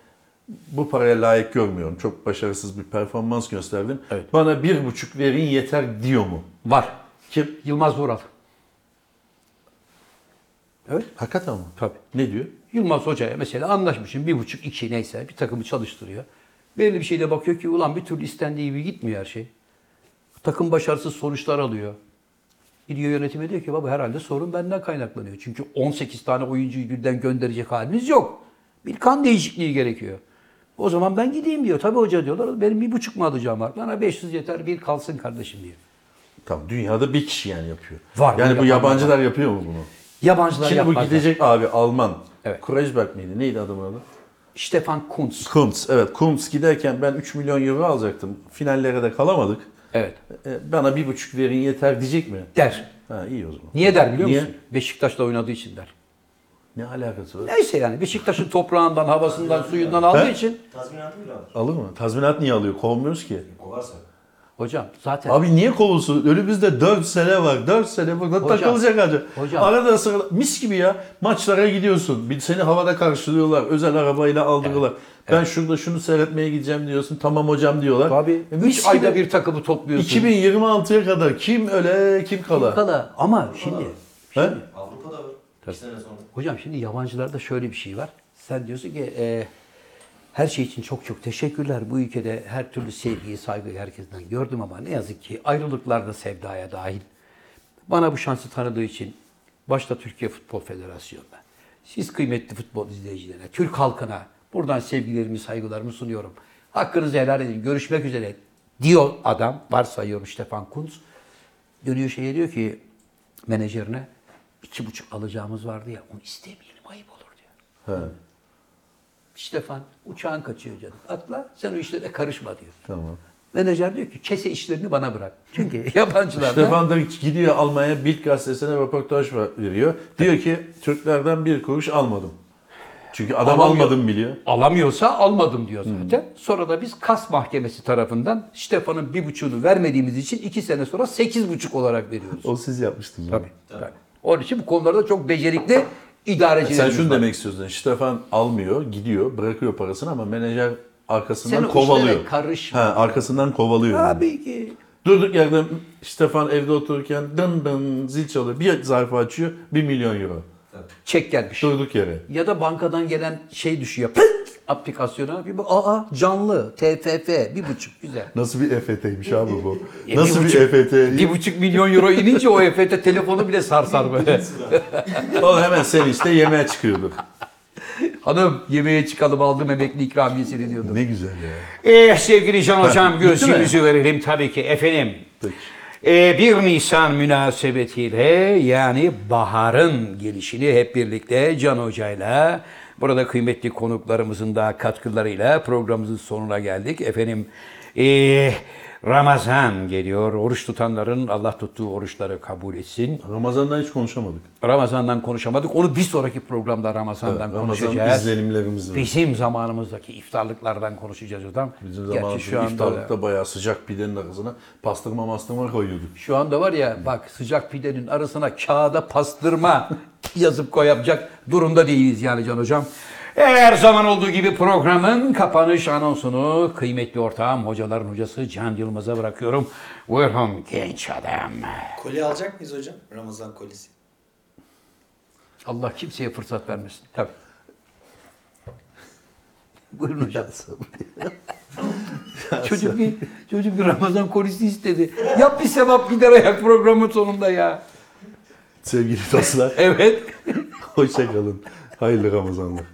bu paraya layık görmüyorum. Çok başarısız bir performans gösterdim. Evet. Bana bir buçuk verin yeter diyor mu? Var. Kim? Yılmaz Vural. Evet. Hakikaten mi? Tabii. Ne diyor? Yılmaz Hoca'ya mesela anlaşmışım. Bir buçuk, iki neyse bir takımı çalıştırıyor. Belli bir şeyle bakıyor ki ulan bir türlü istendiği gibi gitmiyor her şey. Takım başarısız sonuçlar alıyor. Gidiyor yönetime diyor ki baba herhalde sorun benden kaynaklanıyor. Çünkü 18 tane oyuncuyu birden gönderecek haliniz yok. Bir kan değişikliği gerekiyor. O zaman ben gideyim diyor. Tabii hoca diyorlar. Benim bir buçuk mu alacağım var? Bana 500 yeter bir kalsın kardeşim diyor. Tamam dünyada bir kişi yani yapıyor. Var, Yani bu yabancılar yapıyor mu bunu? Yabancılar Şimdi bu yapmazlar. gidecek abi Alman. Evet. Kreuzberg miydi? Neydi adamın adı? Stefan Kuntz. Kuntz. Evet Kuntz giderken ben 3 milyon euro alacaktım. Finallere de kalamadık. Evet. E, bana bir buçuk verin yeter diyecek mi? Der. Ha iyi o zaman. Niye der biliyor Niye? musun? Beşiktaş'la oynadığı için der. Ne alakası var? Neyse yani Beşiktaş'ın toprağından, havasından, suyundan aldığı He? için. Tazminatı bile alır. Alır mı? Tazminat niye alıyor? Kovmuyoruz ki. Kovarsa. Hocam zaten Abi niye kovulsun? Önümüzde 4 sene var. 4 sene burada Hocam, takılacak acı. hocam. Arada sırada mis gibi ya. Maçlara gidiyorsun. Bir seni havada karşılıyorlar. Özel arabayla aldırıyorlar. Ben şurada şunu seyretmeye gideceğim diyorsun. Tamam hocam diyorlar. Tabii. E, 3 mis ayda bir takımı topluyorsun. 2026'ya kadar kim öle kim kala. Kala. Ama şimdi, He? Avrupa'da var. İki sene sonra. hocam şimdi yabancılarda şöyle bir şey var. Sen diyorsun ki e, her şey için çok çok teşekkürler. Bu ülkede her türlü sevgiyi, saygıyı herkesten gördüm ama ne yazık ki ayrılıklar da sevdaya dahil. Bana bu şansı tanıdığı için başta Türkiye Futbol Federasyonu'na, siz kıymetli futbol izleyicilerine, Türk halkına buradan sevgilerimi, saygılarımı sunuyorum. Hakkınızı helal edin. Görüşmek üzere diyor adam. Varsayıyorum Stefan Kuntz. Dönüyor şeye diyor ki menajerine iki buçuk alacağımız vardı ya onu istemeyelim ayıp olur diyor. He, Stefan uçağın kaçıyor canım. Atla sen o işlere karışma diyor. tamam. Menajer diyor ki kese işlerini bana bırak. Çünkü yabancılar Stefan da gidiyor Almanya Bild gazetesine röportaj ver- veriyor. Diyor ki Türklerden bir kuruş almadım. Çünkü adam Alamıyor. almadım biliyor. alamıyorsa almadım diyor zaten. Sonra da biz kas mahkemesi tarafından Stefan'ın bir buçuğunu vermediğimiz için iki sene sonra sekiz buçuk olarak veriyoruz. O siz yapmıştınız. Tabii. tabii. Onun için bu konularda çok becerikli idarecilerimiz Sen şunu var. demek istiyorsun. Stefan almıyor, gidiyor, bırakıyor parasını ama menajer arkasından Sen o kovalıyor. işlere karışma. Ha, arkasından kovalıyor. yani. Tabii ki. Durduk yerde Stefan evde otururken dın dın zil çalıyor. Bir zarfı açıyor, bir milyon euro. Çek gelmiş. Durduk yere. Ya da bankadan gelen şey düşüyor. Pıt! Aplikasyona bir bak. Aa canlı. TFF. Bir buçuk. Güzel. Nasıl bir EFT'ymiş abi bu? E, Nasıl bir bir, buçuk- EFT? Bir buçuk milyon euro inince o EFT telefonu bile sarsar böyle. O hemen sevinçte yemeğe çıkıyordu. Hanım yemeğe çıkalım aldım emekli ikramiyesini diyordum. Ne güzel ya. Eh sevgili Can Hocam gözünüzü verelim tabii ki efendim. Peki. Ee, 1 Nisan münasebetiyle yani baharın gelişini hep birlikte Can Hoca'yla burada kıymetli konuklarımızın da katkılarıyla programımızın sonuna geldik. Efendim ee, Ramazan geliyor. Oruç tutanların Allah tuttuğu oruçları kabul etsin. Ramazan'dan hiç konuşamadık. Ramazan'dan konuşamadık. Onu bir sonraki programda Ramazan'dan Ramazan konuşacağız. izlenimlerimiz var. Bizim zamanımızdaki iftarlıklardan konuşacağız hocam. Bizim zamanımızda iftarlıkta bayağı sıcak pidenin arasına pastırma mastırma koyuyorduk. Şu anda var ya bak sıcak pidenin arasına kağıda pastırma yazıp koyacak durumda değiliz yani Can Hocam. Her zaman olduğu gibi programın kapanış anonsunu kıymetli ortağım hocaların hocası Can Yılmaz'a bırakıyorum. Buyurun genç adam. Kolye alacak mıyız hocam? Ramazan kolisi. Allah kimseye fırsat vermesin. Tabii. Buyurun hocam. çocuk bir çocuk bir Ramazan kolisi istedi. Yap bir sevap gider ayak programın sonunda ya. Sevgili dostlar, Evet. hoşça kalın. Hayırlı Ramazanlar.